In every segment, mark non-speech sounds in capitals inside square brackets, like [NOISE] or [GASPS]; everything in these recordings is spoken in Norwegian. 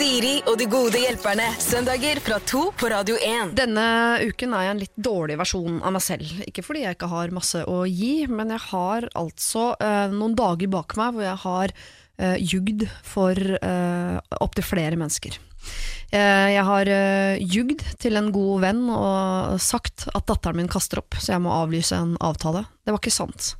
Siri og de gode hjelperne. Søndager fra to på Radio 1. Denne uken er jeg en litt dårlig versjon av meg selv. Ikke fordi jeg ikke har masse å gi, men jeg har altså eh, noen dager bak meg hvor jeg har eh, jugd for eh, opptil flere mennesker. Eh, jeg har eh, jugd til en god venn og sagt at datteren min kaster opp, så jeg må avlyse en avtale. Det var ikke sant.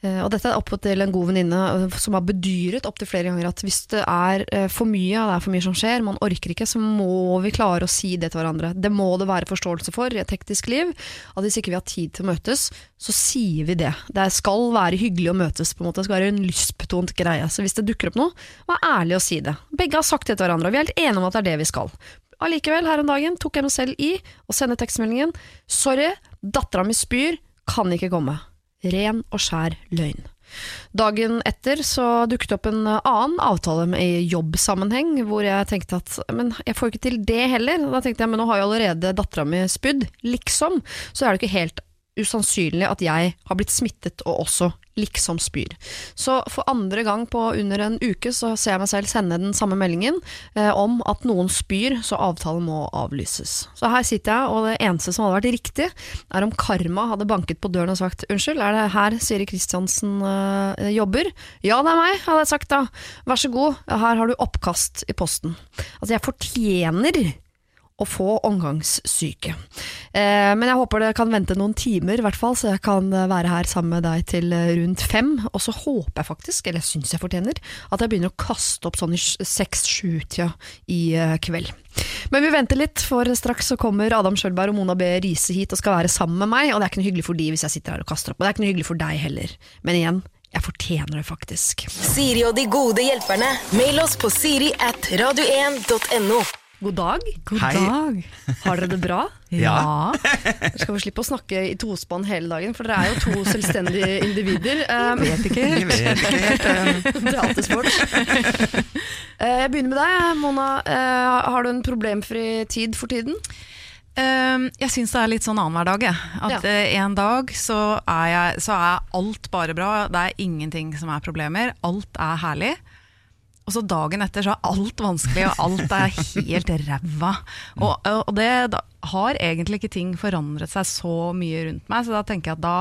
Eh, og dette er opp til en god venninne eh, som har bedyret opptil flere ganger at hvis det er eh, for mye, og det er for mye som skjer, man orker ikke, så må vi klare å si det til hverandre. Det må det være forståelse for i et hektisk liv. At hvis ikke vi har tid til å møtes, så sier vi det. Det skal være hyggelig å møtes, på en måte. Det skal være en lystbetont greie. Så hvis det dukker opp noe, vær ærlig og si det. Begge har sagt det til hverandre, og vi er helt enige om at det er det vi skal. Allikevel, her om dagen tok jeg meg selv i å sende tekstmeldingen 'Sorry, dattera mi spyr, kan ikke komme'. Ren og skjær løgn. Dagen etter så dukket det opp en annen avtale i jobbsammenheng, hvor jeg tenkte at men jeg får ikke til det heller. Da tenkte jeg men nå har jo allerede dattera mi spydd, liksom. Så er det ikke helt usannsynlig at jeg har blitt smittet og også liksom spyr. Så for andre gang på under en uke så ser jeg meg selv sende den samme meldingen eh, om at noen spyr, så avtalen må avlyses. Så her sitter jeg, og det eneste som hadde vært riktig, er om karma hadde banket på døren og sagt unnskyld, er det her Siri Kristiansen eh, jobber? Ja, det er meg, hadde jeg sagt da. Vær så god, her har du oppkast i posten. Altså, jeg fortjener å få omgangssyke. Eh, men jeg håper det kan vente noen timer, i hvert fall, så jeg kan eh, være her sammen med deg til eh, rundt fem. Og så håper jeg faktisk, eller jeg syns jeg fortjener, at jeg begynner å kaste opp sånn i seks-sju-tida i kveld. Men vi venter litt, for straks så kommer Adam Sjølberg og Mona B. Riise hit og skal være sammen med meg, og det er ikke noe hyggelig for de hvis jeg sitter her og kaster opp. Og det er ikke noe hyggelig for deg heller. Men igjen, jeg fortjener det faktisk. Siri og de gode hjelperne. Mail oss på siri at radio1.no. God dag. God Hei. dag. Har dere det bra? [LAUGHS] Ja. Dere skal få slippe å snakke i tospann hele dagen, for dere er jo to selvstendige individer. Um, Vet ikke [LAUGHS] Jeg helt. vet ikke helt. [LAUGHS] eh, sport. Uh, Jeg begynner med deg, Mona. Uh, Har du en problemfri tid for tiden? Uh, jeg syns det er litt sånn annenhver dag. jeg. At Ja. eh, en dag så er, jeg, så er alt bare bra. Det er ingenting som er problemer. Alt er herlig. Og så dagen etter så er alt vanskelig, og alt er helt ræva. Og, og det da har egentlig ikke ting forandret seg så mye rundt meg, så da tenker jeg at da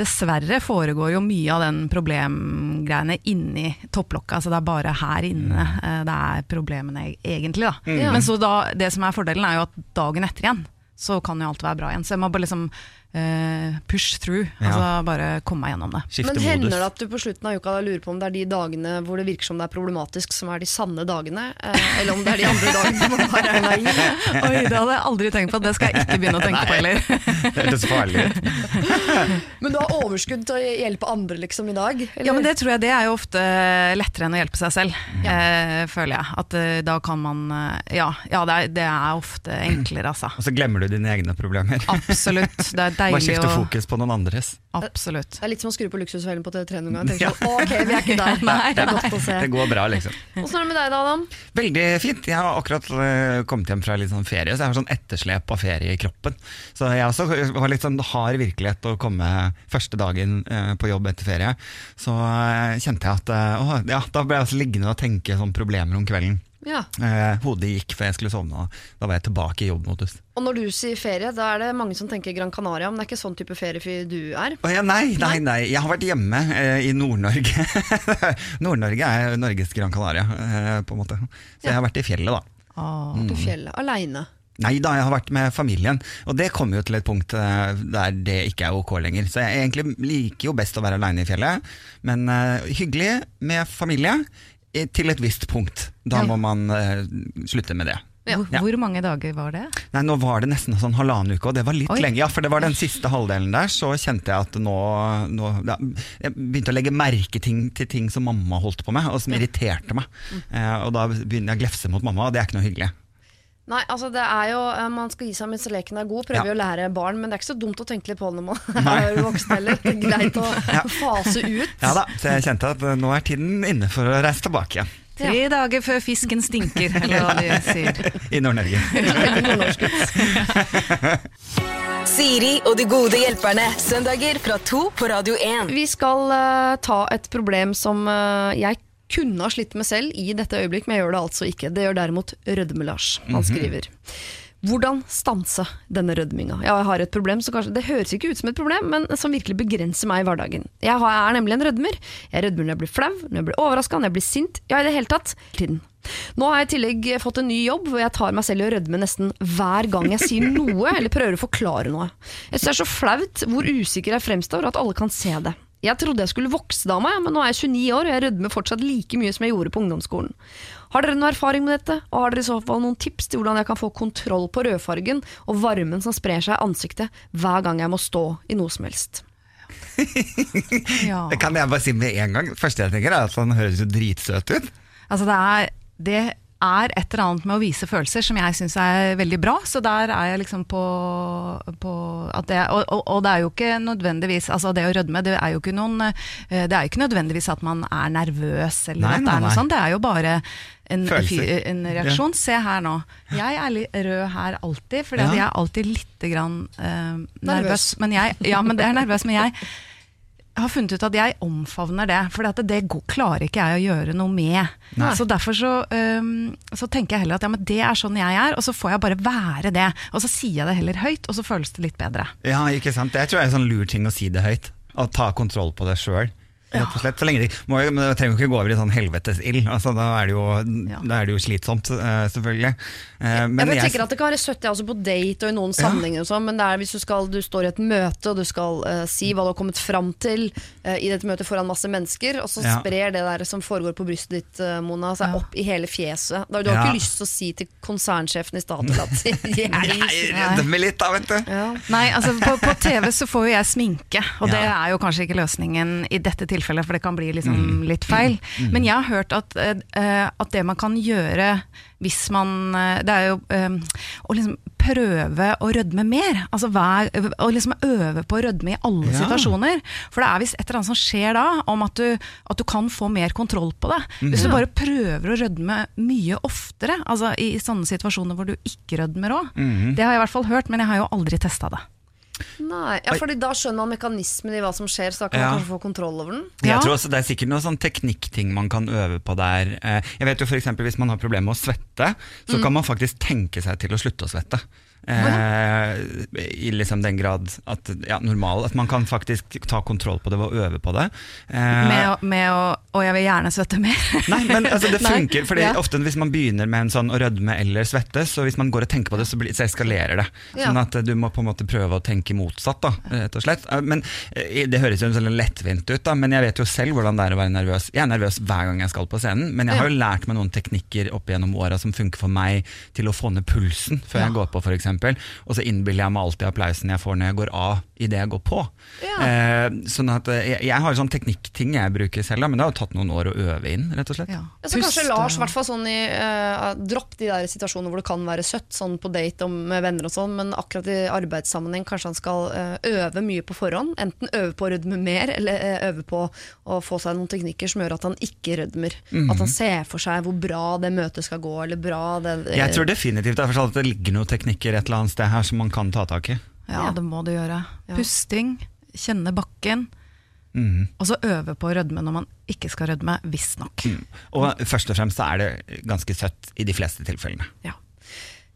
Dessverre foregår jo mye av den problemgreiene inni topplokka, så det er bare her inne eh, det er problemene e- egentlig. Da. Ja. Men så da, det som er fordelen er jo at dagen etter igjen, så kan jo alt være bra igjen. Så jeg må bare liksom eh, push through, Ja. altså bare komme meg gjennom det. Skifte Men hender det at du på slutten av uka lurer på om det er de dagene hvor det virker som det er problematisk, som er de sanne dagene? Uh, eller om det er de andre dagene man bare er naiv? [LAUGHS] Oi, det hadde jeg aldri tenkt på, det skal jeg ikke begynne å tenke på heller. [LAUGHS] Det hørtes farlig. [LAUGHS] Men du har overskudd til å hjelpe andre liksom i dag? eller? Ja, men det tror jeg det er jo ofte lettere enn å hjelpe seg selv, eh, føler jeg. At da kan man Ja, ja det, er, det er ofte enklere, altså. Og så glemmer du dine egne problemer. Absolutt. Det er Bare deilig skifte å fokus på noen andres. Absolutt. Det er litt som å skru på luksusfellen på TV3 noen gang. Ja. sånn, ok, vi er ikke der. [LAUGHS] Nei, det er godt å se. Det går bra, liksom. Åssen er det med deg da, Adam? Veldig fint. Jeg har akkurat eh, kommet hjem fra litt sånn ferie, så jeg har sånn etterslep av ferie i kroppen. Så jeg også har litt sånn hard virkelighet å komme første dagen eh, på jobb etter ferie. Så eh, kjente jeg at å, ja, da ble jeg også liggende og tenke sånn problemer om kvelden. Ja. Eh, hodet gikk før jeg skulle sovne, og da var jeg tilbake i jobbmodus. Og når du sier ferie, da er det mange som tenker Gran Canaria, men det er ikke sånn type feriefyr du er. Oh, ja, nei, nei, nei, jeg har vært hjemme eh, i Nord-Norge. [LAUGHS] Nord-Norge er Norges Gran Canaria, eh, på en måte. Så jeg har vært i fjellet, da. Åh. På fjellet, aleine. Nei da, jeg har vært med familien, og det kommer jo til et punkt eh, der det ikke er ok lenger. Så jeg egentlig liker jo best å være aleine i fjellet, men uh, hyggelig med familie til et visst punkt. Da må man uh, slutte med det. Ja. Hvor, mange dager var det? Nei, nå var det nesten sånn halvannen uke, og det var litt Oi. lenge. Ja, for det var den siste halvdelen der, så kjente jeg at nå, nå ja, Jeg begynte å legge merke ting, til ting som mamma holdt på med, og som irriterte meg. Eh, og da begynner jeg å glefse mot mamma, og det er ikke noe hyggelig. Nei, altså det er jo, eh, Man skal gi seg mens leken er god, prøve Ja. å lære barn, men det er ikke så dumt å tenke litt på når man [LAUGHS] er voksen heller. Det er greit å [LAUGHS] fase ut. Ja da, Så jeg kjente at nå er tiden inne for å reise tilbake igjen. Tre dager før fisken stinker, eller hva de sier. [LAUGHS] I Nord-Norge. Siri og de gode hjelperne. Søndager fra to på Radio 1. Vi skal uh, ta et problem som uh, jeg kunne ha slitt med selv i dette øyeblikk, men jeg gjør det altså ikke. Det gjør derimot Rødme-Lars. Han skriver hvordan stanse denne rødminga? Ja, jeg har et problem, som kanskje Det høres ikke ut som et problem, men som virkelig begrenser meg i hverdagen. Jeg er nemlig en rødmer. Jeg rødmer når jeg blir flau, når jeg blir overraska, når jeg blir sint. Ja, i det hele tatt. Tiden. Nå har jeg i tillegg fått en ny jobb hvor jeg tar meg selv i å rødme nesten hver gang jeg sier noe eller prøver å forklare noe. Jeg synes det er så flaut hvor usikker jeg fremstår, at alle kan se det. Jeg trodde jeg skulle vokse da av meg, men nå er jeg 29 år og jeg rødmer fortsatt like mye som jeg gjorde på ungdomsskolen. Har dere noe erfaring med dette, og har dere i så fall noen tips til hvordan jeg kan få kontroll på rødfargen og varmen som sprer seg i ansiktet hver gang jeg må stå i noe som helst? [LAUGHS] Ja. Det kan jeg bare si med en gang. Det første jeg tenker er at han høres jo dritsøt ut. Altså det er, det er et eller annet med å vise følelser som jeg syns er veldig bra, så der er jeg liksom på, på at det, og, og, og det er jo ikke nødvendigvis Altså det å rødme, det er jo ikke noen eh, Det er jo ikke nødvendigvis at man er nervøs eller Nei, at det er noe nei. sånt, det er jo bare en, en reaksjon. Se her nå. Jeg er litt rød her alltid, for Ja. jeg er alltid litt grann, uh, nervøs. Nervøs. Men jeg, ja, men det er nervøs, men jeg har funnet ut at jeg omfavner det, for det, det går- klarer ikke jeg å gjøre noe med. Nei. Så derfor så, um, så tenker jeg heller at ja, men det er sånn jeg er, og så får jeg bare være det. Og så sier jeg det heller høyt, og så føles det litt bedre. Ja, ikke sant? Det tror jeg er en sånn lur ting å si det høyt. Å ta kontroll på det sjøl. Rett og slett. Så lenge de, må, jo- men det trenger jo ikke gå over i sånn helvetesild. Altså, da, er det jo, Ja. da er det jo slitsomt, eh, selvfølgelig. Eh, men jeg jeg- tenker at Det kan være søtt altså på date og i noen sammenhenger, og sånn, men det er hvis du, skal, du står i et møte og du skal uh, si hva du har kommet fram til uh, i dette møtet foran masse mennesker, og så Ja. sprer det der som foregår på brystet ditt, uh, Mona, seg Ja. opp i hele fjeset. Da, du har Ja. ikke lyst til å si til konsernsjefen i Statoil at [LAUGHS] [LAUGHS] jeg, redd meg litt da, vet du. ja. Nei, altså på, på TV så får jo jeg sminke, og det er jo kanskje ikke løsningen i dette tilfellet, for det kan bli liksom Mm. litt feil. Men jeg har hørt at, eh, at det man kan gjøre hvis man eh, Det er jo eh, å liksom prøve å rødme mer. Altså hver, å liksom øve på å rødme i alle Ja. situasjoner. For det er visst et eller annet som skjer da, om at du, at du kan få mer kontroll på det. Hvis du bare prøver å rødme mye oftere, altså i sånne situasjoner hvor du ikke rødmer òg. Det har jeg i hvert fall hørt, men jeg har jo aldri testa det. Nei, ja, fordi Da skjønner man mekanismen i hva som skjer, så da kan Ja. man kanskje få kontroll over den. Jeg tror også Det er sikkert noen sånn teknikkting man kan øve på der. Eh, Jeg vet jo for eksempel Hvis man har problemer med å svette, så Mm. kan man faktisk tenke seg til å slutte å svette. Eh, I liksom den grad at ja, normal At man kan faktisk ta kontroll på det ved å øve på det. Eh, Med, å- med å Og jeg vil gjerne svette mer. Nei, men altså, det [LAUGHS] funker, fordi ja. ofte hvis man begynner med en sånn å rødme eller svette, så hvis man går og tenker på det, så, blir, så eskalerer det. Sånn at du må på en måte prøve å tenke motsatt, da, rett og slett. Eh, Men eh, Det høres jo sånn lettvint ut, da, men jeg vet jo selv hvordan det er å være nervøs. Jeg er nervøs hver gang jeg skal på scenen, men jeg har jo lært meg noen teknikker opp gjennom åra som funker for meg til å få ned pulsen før jeg går på, f.eks. Og så innbiller jeg meg alltid applausen jeg får når jeg går av idet jeg går på. Ja. Eh, sånn at eh, jeg, jeg har sånn teknikkting jeg bruker selv, men det har jo tatt noen år å øve inn, rett og slett. Ja. Ja, så kanskje Lars, hvert sånn i eh, Dropp de der situasjonene hvor det kan være søtt, sånn på date og med venner og sånn, men akkurat i arbeidssammenheng kanskje han skal eh, øve mye på forhånd. Enten øve på å rødme mer, eller eh, øve på å få seg noen teknikker som gjør at han ikke rødmer. At han ser for seg hvor bra det møtet skal gå, eller bra det Jeg tror definitivt det er for sånn at det ligger noen teknikker et eller annet sted her som man kan ta tak i. Ja, det må du gjøre. Ja. Pusting, kjenne bakken, Mm. og så øve på å rødme når man ikke skal rødme, visstnok. Og først og fremst så er det ganske søtt i de fleste tilfellene. Ja.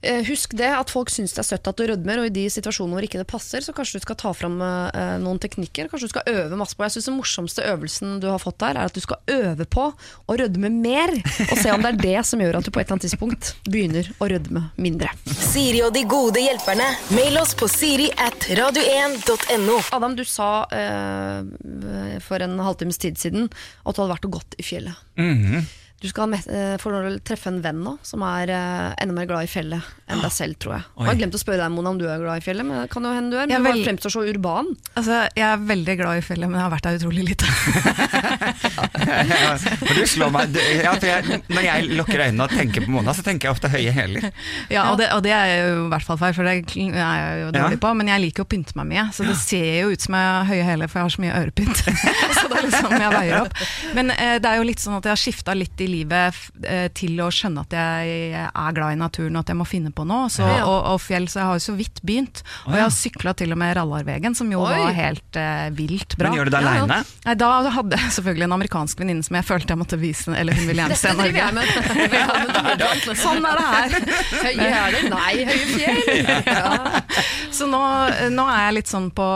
Eh, Husk det at folk syns det er søtt at du rødmer, og i de situasjonene hvor ikke det passer, så kanskje du skal ta fram eh, noen teknikker. Kanskje du skal øve masse på Jeg synes Den morsomste øvelsen du har fått der, er at du skal øve på å rødme mer, og se om det er det som gjør at du på et eller annet tidspunkt begynner å rødme mindre. Siri og de gode hjelperne. Mail oss på siri at radio1.no. Adam, du sa eh, for en halvtimes tid siden at du hadde vært og gått i fjellet. Mhm. Du skal eh, treffe en venn nå som er eh, enda mer glad i fjellet enn deg selv, tror jeg. Jeg har glemt å spørre deg, Mona, om du er glad i fjellet, men det kan jo hende du er. Jeg er Men du vel- fremstår så urban. Altså, jeg er veldig glad i fjellet, men jeg har vært der utrolig lite. Ja, [LAUGHS] for du slår meg du, ja, for jeg, Når jeg lukker øynene og tenker på Mona, så tenker jeg ofte høye hæler. Ja, og det, og det er jo i hvert fall feil, for det er jeg jo dårlig Ja. på. Men jeg liker å pynte meg mye, så det ser jo ut som jeg har høye hæler, for jeg har så mye ørepynt. [LAUGHS] så det er liksom jeg veier opp. Men eh, det er jo litt sånn at jeg har skifta litt i livet eh, til å skjønne at jeg er glad i naturen og at jeg må finne på noe. Så, og, og fjell, så jeg har jo så vidt begynt. Og jeg har sykla til og med Rallarvegen, som jo Oi. var helt eh, vilt bra. Men gjør du det Ja, ja. da hadde jeg selvfølgelig en amerikansk venninne som jeg følte jeg måtte vise, eller hun ville gjerne se Norge. [LAUGHS] Ja, Sånn er det her. Høye hæler, nei, høye fjell. Ja. Så nå, nå er jeg litt sånn på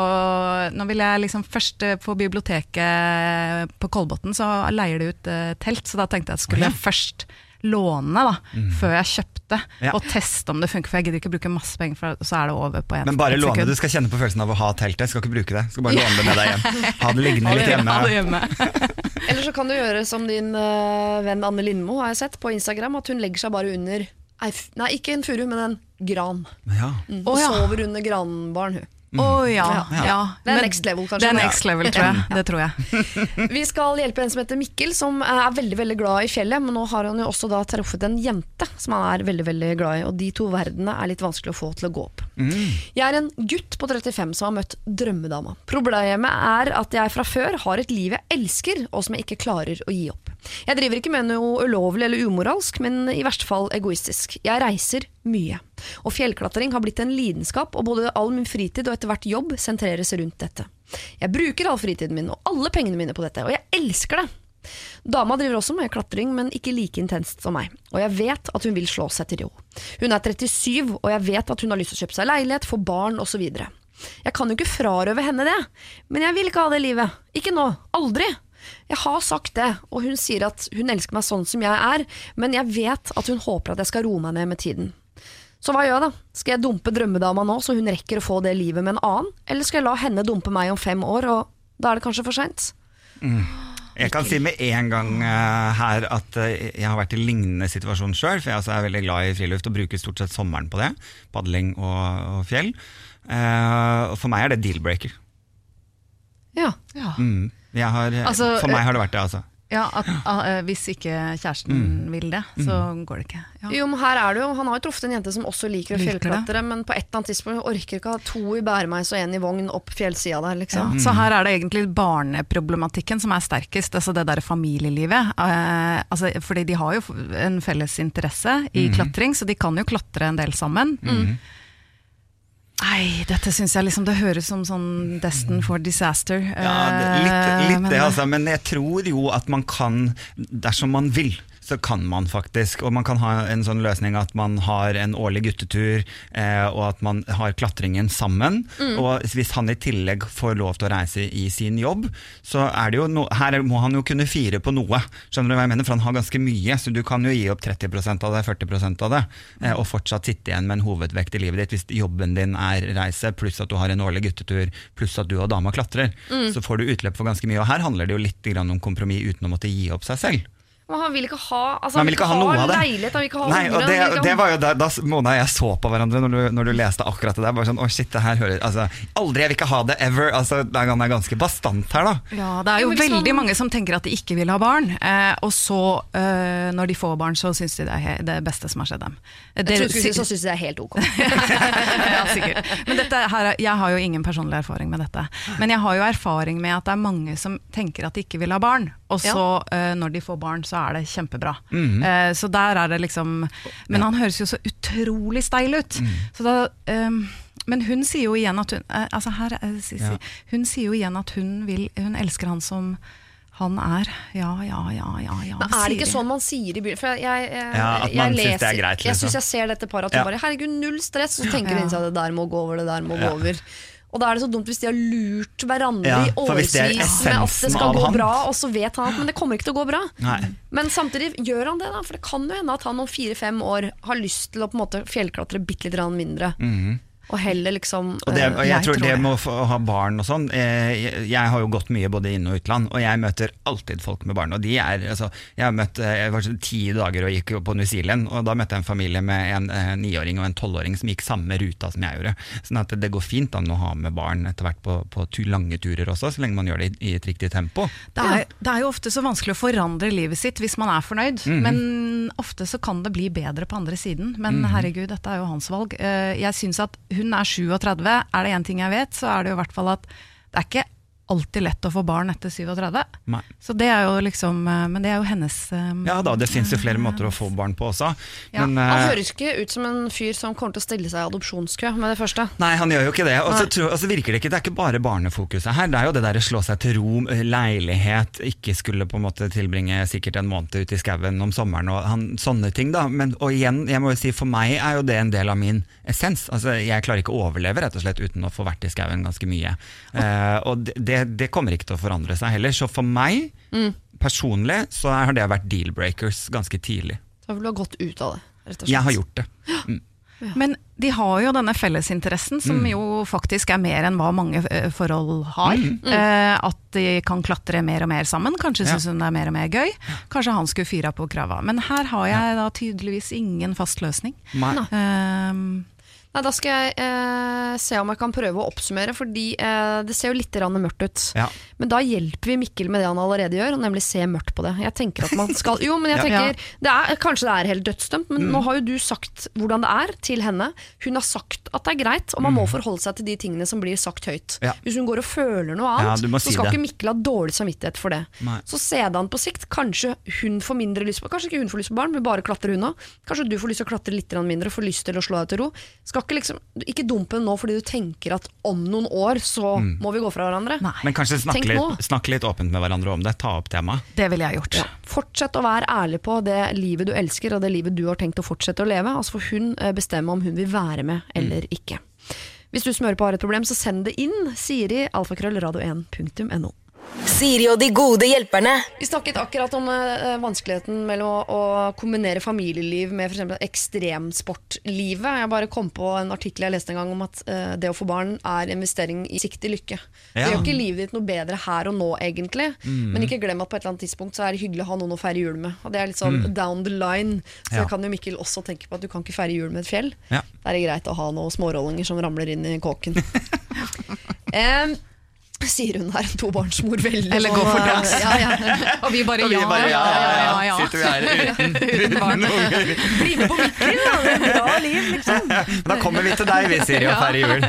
Nå vil jeg liksom først eh, på biblioteket på Kolbotn, så leier det ut eh, telt, så da tenkte jeg at skulle jeg først låne da, før jeg kjøpte, Ja. og teste om det funker, for jeg gidder ikke bruke masse penger, for så er det over på en Men bare låne, du skal kjenne på følelsen av å ha teltet. Skal ikke bruke det. Skal bare låne det med deg hjem. Ha det liggende litt hjemme. Ha det hjemme. [LAUGHS] Eller så kan du gjøre som din uh, venn Anne Lindmo har jeg sett på Instagram, at hun legger seg bare under Nei, ikke en furu, men en gran. Ja. Mm. Og ja. sover under granbaren, hun. Å ja, Ja. ja. Det er next level, kanskje. Det er next level, tror jeg. Det tror jeg. [LAUGHS] Vi skal hjelpe en som heter Mikkel, som er veldig veldig glad i fjellet. Men nå har han jo også da truffet en jente som han er veldig veldig glad i. Og de to verdenene er litt vanskelig å få til å gå opp. Jeg er en gutt på 35 som har møtt drømmedama. Problemet er at jeg fra før har et liv jeg elsker, og som jeg ikke klarer å gi opp. Jeg driver ikke med noe ulovlig eller umoralsk, men i verste fall egoistisk. Jeg reiser mye. Og fjellklatring har blitt en lidenskap, og både all min fritid og etter hvert jobb sentreres rundt dette. Jeg bruker all fritiden min og alle pengene mine på dette, og jeg elsker det. Dama driver også med klatring, men ikke like intenst som meg. Og jeg vet at hun vil slå seg til ro. Hun er 37, og jeg vet at hun har lyst til å kjøpe seg leilighet, få barn osv. Jeg kan jo ikke frarøve henne det, men jeg vil ikke ha det livet. Ikke nå. Aldri. Jeg har sagt det, og hun sier at hun elsker meg sånn som jeg er, men jeg vet at hun håper at jeg skal roe meg ned med tiden. Så hva gjør jeg da? Skal jeg dumpe drømmedama nå, så hun rekker å få det livet med en annen? Eller skal jeg la henne dumpe meg om fem år, og da er det kanskje for seint? Jeg kan si med en gang uh, her at uh, jeg har vært i lignende situasjon sjøl, for jeg altså er veldig glad i friluft og bruker stort sett sommeren på det. Padling og, og fjell. Uh, for meg er det deal-breaker. Ja. Ja. Mm. Jeg har, Altså, for meg har det vært det, altså. Ja, at, eh, Hvis ikke kjæresten Mm. vil det, så går det ikke. Ja. Jo, men her er det jo, Han har jo truffet en jente som også liker å fjellklatre, men på et eller annet tidspunkt orker ikke ha to i bæremeis og en i vogn opp fjellsida der, Ja, liksom. så her er det egentlig barneproblematikken som er sterkest, altså det der familielivet. Uh, altså, fordi de har jo en felles interesse i klatring, så de kan jo klatre en del sammen. Nei, dette syns jeg liksom Det høres som sånn Destin for disaster. Ja, litt, Eh, litt men- det, altså. Men jeg tror jo at man kan, dersom man vil, så kan man faktisk. Og man kan ha en sånn løsning at man har en årlig guttetur, eh, og at man har klatringen sammen. Og hvis han i tillegg får lov til å reise i sin jobb, så er det jo no, her må han jo kunne fire på noe. Skjønner du hva jeg mener? For han har ganske mye, så du kan jo gi opp 30% av det, 40% av det, eh, og fortsatt sitte igjen med en hovedvekt i livet ditt. Hvis jobben din er reise, pluss at du har en årlig guttetur, pluss at du og dama klatrer, så får du utløp for ganske mye. Og her handler det jo litt grann om kompromiss uten å måtte gi opp seg selv. Men han vil ikke ha altså, han, vil ikke ha noe av det. leilighet, han vil ikke ha Nei, unger, og det, ikke ha- det var jo da, da Mona og jeg så på hverandre når du, når du leste akkurat det der. Bare sånn, å shit, det her hører altså, Aldri, jeg vil ikke ha det ever. Altså, det er han er ganske bastant her, da. Ja, det er Jo, veldig sånn... mange som tenker at de ikke vil ha barn, eh, og så, eh, når de får barn, så syns de det er det beste som har skjedd dem. Jeg tror du så syns de det er helt ok. [LAUGHS] ja, sikkert. Men dette her, er- jeg har jo ingen personlig erfaring med dette. Men jeg har jo erfaring med at det er mange som tenker at de ikke vil ha barn, og så eh, når de får barn, så er det kjempebra. Eh, så der er det liksom Men han høres jo så utrolig steil ut. Så da um, men hun sier jo igjen at hun eh, altså her, si, si, Ja. Hun sier jo igjen at hun, vil, hun elsker han som han er. Ja, ja, ja, ja. ja Men er det ikke sånn man sier i byen? For jeg, jeg, jeg, Ja, at man synes leser, det er greit, Jeg liksom. syns jeg ser dette paret at Ja. bare Herregud, null stress. Og så tenker Ja. seg at det der må gå over, det der må Ja. gå over. Og da er det så dumt hvis de har lurt hverandre Ja, i årevis med at det skal gå bra, og så vet han at men det kommer ikke til å gå bra. Nei. Men samtidig gjør han det, da. For det kan jo hende at han om fire-fem år har lyst til å på en måte fjellklatre bitte litt mindre. Og heller liksom Og, det, eh, og jeg, jeg tror det med å ha barn og sånn eh, jeg, jeg har jo gått mye både inn- og utland, og jeg møter alltid folk med barn. Og de er, altså, jeg har møtt eh, Jeg var ti dager og gikk på New Zealand, og da møtte jeg en familie med en niåring og en tolvåring som gikk samme ruta som jeg gjorde. Sånn at det går fint an å ha med barn etter hvert på, på lange turer også, så lenge man gjør det i, i et riktig tempo. Det er, det er jo ofte så vanskelig å forandre livet sitt hvis man er fornøyd, men ofte så kan det bli bedre på andre siden. Men herregud, dette er jo hans valg. Jeg syns at hun er 37. Er det én ting jeg vet, så er det jo i hvert fall at det er ikke alltid lett å få barn etter 37. Nei. Så det er jo liksom eh, Men det er jo hennes um, Ja da, det fins jo flere måter å få barn på også. Ja, Men, Han eh, høres ikke ut som en fyr som kommer til å stille seg i adopsjonskø med det første. Nei, han gjør jo ikke det. Og så Nei. tror- og så virker det ikke, det er ikke bare barnefokuset her. Det er jo det der å slå seg til ro, eh, leilighet, ikke skulle på en måte tilbringe sikkert en måned ute i skauen om sommeren og han, sånne ting. da. Men, og igjen, jeg må jo si for meg er jo det en del av min essens. Altså, Jeg klarer ikke å overleve rett og slett uten å få vært i skauen ganske mye. Uh, og det, det, kommer ikke til å forandre seg heller. Så for meg personlig så har det vært deal-breakers ganske tidlig. Så vil du ha gått ut av det, rett og slett. Jeg har gjort det. Men de har jo denne fellesinteressen, som Mm. jo faktisk er mer enn hva mange eh, forhold har. Eh, at de kan klatre mer og mer sammen. Kanskje Ja. syns hun det er mer og mer gøy. Kanskje han skulle fyra på krava. Men her har jeg da tydeligvis ingen fast løsning. Nei. Eh, Nei, Da skal jeg eh, se om jeg kan prøve å oppsummere, fordi eh, det ser jo litt grann mørkt ut. Ja. Men da hjelper vi Mikkel med det han allerede gjør, nemlig se mørkt på det. Jeg tenker at man skal Jo, men jeg [LAUGHS] tenker det er, Kanskje det er helt dødsdømt, men nå har jo du sagt hvordan det er til henne. Hun har sagt at det er greit, og man må forholde seg til de tingene som blir sagt høyt. Ja. Hvis hun går og føler noe annet, ja, si så skal det. ikke Mikkel ha dårlig samvittighet for det. Nei. Så sedan på sikt, kanskje hun får mindre lyst på Kanskje ikke hun får lyst på barn, men bare klatrer hun òg. Kanskje du får lyst til å klatre litt mindre får lyst til å slå deg til ro. Skal ikke, liksom, ikke dumpe nå fordi du tenker at om noen år så må vi gå fra hverandre. nei, Men kanskje snakke litt, snakke litt åpent med hverandre om det. Ta opp temaet. det ville jeg gjort. Ja. Fortsett å være ærlig på det livet du elsker og det livet du har tenkt å fortsette å leve. Altså får hun eh, bestemme om hun vil være med eller ikke. Hvis du som hører på har et problem, så send det inn. Siri, alfakrøllradio1.no. Siri og de gode hjelperne. Vi snakket akkurat om eh, vanskeligheten mellom å, å kombinere familieliv med f.eks. ekstremsportlivet. Jeg bare kom på en artikkel jeg leste en gang om at eh, det å få barn er investering i siktig lykke. Det Ja. gjør ikke livet ditt noe bedre her og nå, egentlig. Men ikke glem at på et eller annet tidspunkt så er det hyggelig å ha noen å feire jul med. Og det er litt sånn down the line. Så Ja. kan jo Mikkel også tenke på at du kan ikke feire jul med et fjell. Ja. Da er det greit å ha noen smårollinger som ramler inn i kåken. [LAUGHS] Em, [LAUGHS] sier hun her, en tobarnsmor veldig Eller går gå for dans. Ja, ja. [LAUGHS] Og vi bare [LAUGHS] Og vi ja, bare, ja, ja, ja, Sitter vi her uten, uten barn. Bli med på Mikkel, da! Det er et bra liv, liksom. Da kommer vi til deg, vi, Siri, og feirer jul.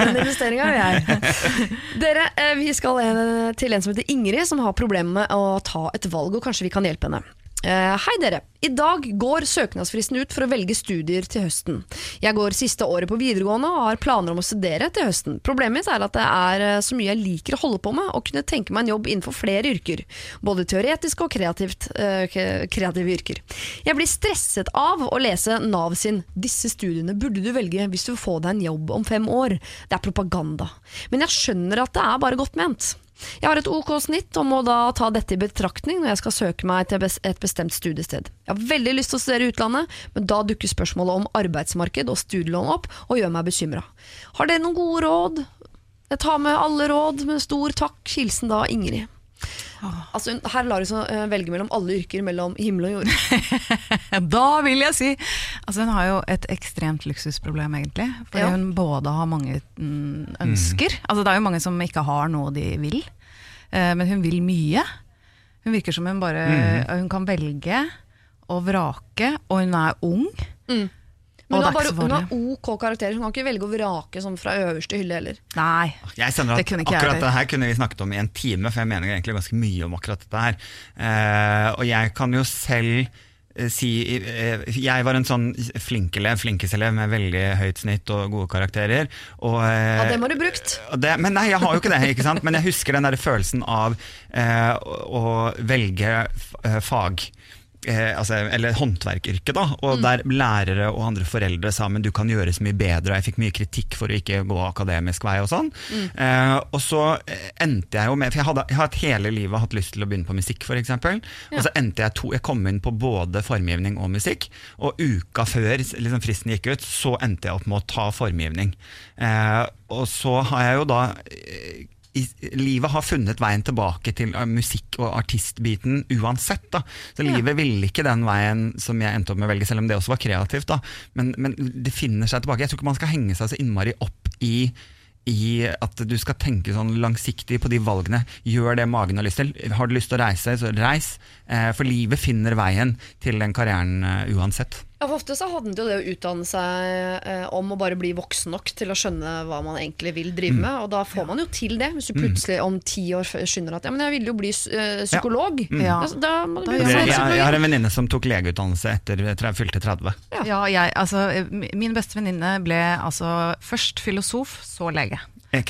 Den investeringa gjør jeg. Dere, eh, vi skal til en som heter Ingrid, som har problemer med å ta et valg, og kanskje vi kan hjelpe henne. Eh, Hei dere. I dag går søknadsfristen ut for å velge studier til høsten. Jeg går siste året på videregående og har planer om å studere til høsten. Problemet mitt er at det er eh, så mye jeg liker å holde på med, og kunne tenke meg en jobb innenfor flere yrker. Både teoretiske og kreativt, eh, kreative yrker. Jeg blir stresset av å lese Nav sin 'Disse studiene burde du velge hvis du vil få deg en jobb om fem år'. Det er propaganda. Men jeg skjønner at det er bare godt ment. Jeg har et OK snitt og må da ta dette i betraktning når jeg skal søke meg til et bestemt studiested. Jeg har veldig lyst til å studere utlandet, men da dukker spørsmålet om arbeidsmarked og studielån opp og gjør meg bekymra. Har dere noen gode råd? Jeg tar med alle råd med stor takk. Hilsen da Ingrid. Altså, her lar hun eh, velge mellom alle yrker mellom himmel og jord. [LAUGHS] Da vil jeg si Altså Hun har jo et ekstremt luksusproblem, egentlig. Fordi Ja. hun både har mange mm, ønsker. Altså Det er jo mange som ikke har noe de vil, eh, men hun vil mye. Hun virker som hun bare Hun kan velge og vrake, og hun er ung. Men hun har, bare, hun har. OK karakterer, hun kan ikke velge å vrake sånn fra øverste hylle heller. Nei. Jeg at Det kunne ikke akkurat det her kunne vi snakket om i en time, for jeg mener egentlig ganske mye om akkurat dette her. Uh, og jeg kan jo selv eh, si eh, Jeg var en sånn flinkelev, flinkeselev med veldig høyt snitt og gode karakterer. Og, Ja, dem har du brukt. det, men nei, jeg har jo ikke det, ikke sant? men jeg husker den der følelsen av eh, å, å velge f- fag. Eh, altså, eller håndverkyrket da. Og der lærere og andre foreldre sa men du kan gjøre så mye bedre, og jeg fikk mye kritikk for å ikke gå akademisk vei og sånn. Eh, og så eh, endte jeg jo med For jeg, hadde, jeg har hele livet hatt lyst til å begynne på musikk, f.eks. Og så endte jeg to Jeg kom inn på både formgivning og musikk, og uka før liksom, fristen gikk ut, så endte jeg opp med å ta formgivning. Eh, og så har jeg jo da eh, i, livet har funnet veien tilbake til eh, musikk- og artistbiten uansett. da. Så livet ville ikke den veien som jeg endte opp med å velge, selv om det også var kreativt. da. Men, men det finner seg tilbake. Jeg tror ikke man skal henge seg så innmari opp i i at du skal tenke sånn langsiktig på de valgene. Gjør det magen har lyst til. Har du lyst til å reise, så reis. Eh, for livet finner veien til den karrieren eh, uansett. Ja, for Ofte så handler jo det å utdanne seg eh, om å bare bli voksen nok til å skjønne hva man egentlig vil drive Mm. med, og da får man jo til det. Hvis du plutselig om ti år skynder skjønner at ja, men jeg ville jo bli eh, psykolog, Ja. da, da må du bli jeg, jeg har en venninne som tok legeutdannelse etter jeg jeg fylte 30. Ja. Ja, jeg, altså, min beste venninne ble altså først filosof, så lege.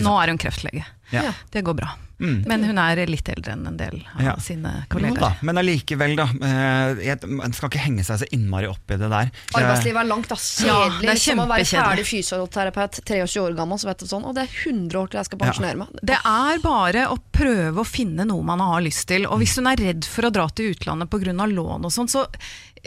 Nå er hun kreftlege. Ja. Ja. Det går bra. Mm. Men hun er litt eldre enn en del av Ja. sine Jo kollegaer. da, men allikevel, da. eh, Man skal ikke henge seg så innmari opp i det der. Arbeidslivet er langt, da. Ja, Kjedelig. det er som å være ferdig fysioterapeut, 23 år gammel, så vet du sånn. Og det er 100 år til jeg skal pensjonere meg. Det er bare å prøve å finne noe man har lyst til. Og hvis hun er redd for å dra til utlandet pga. lån og sånn, så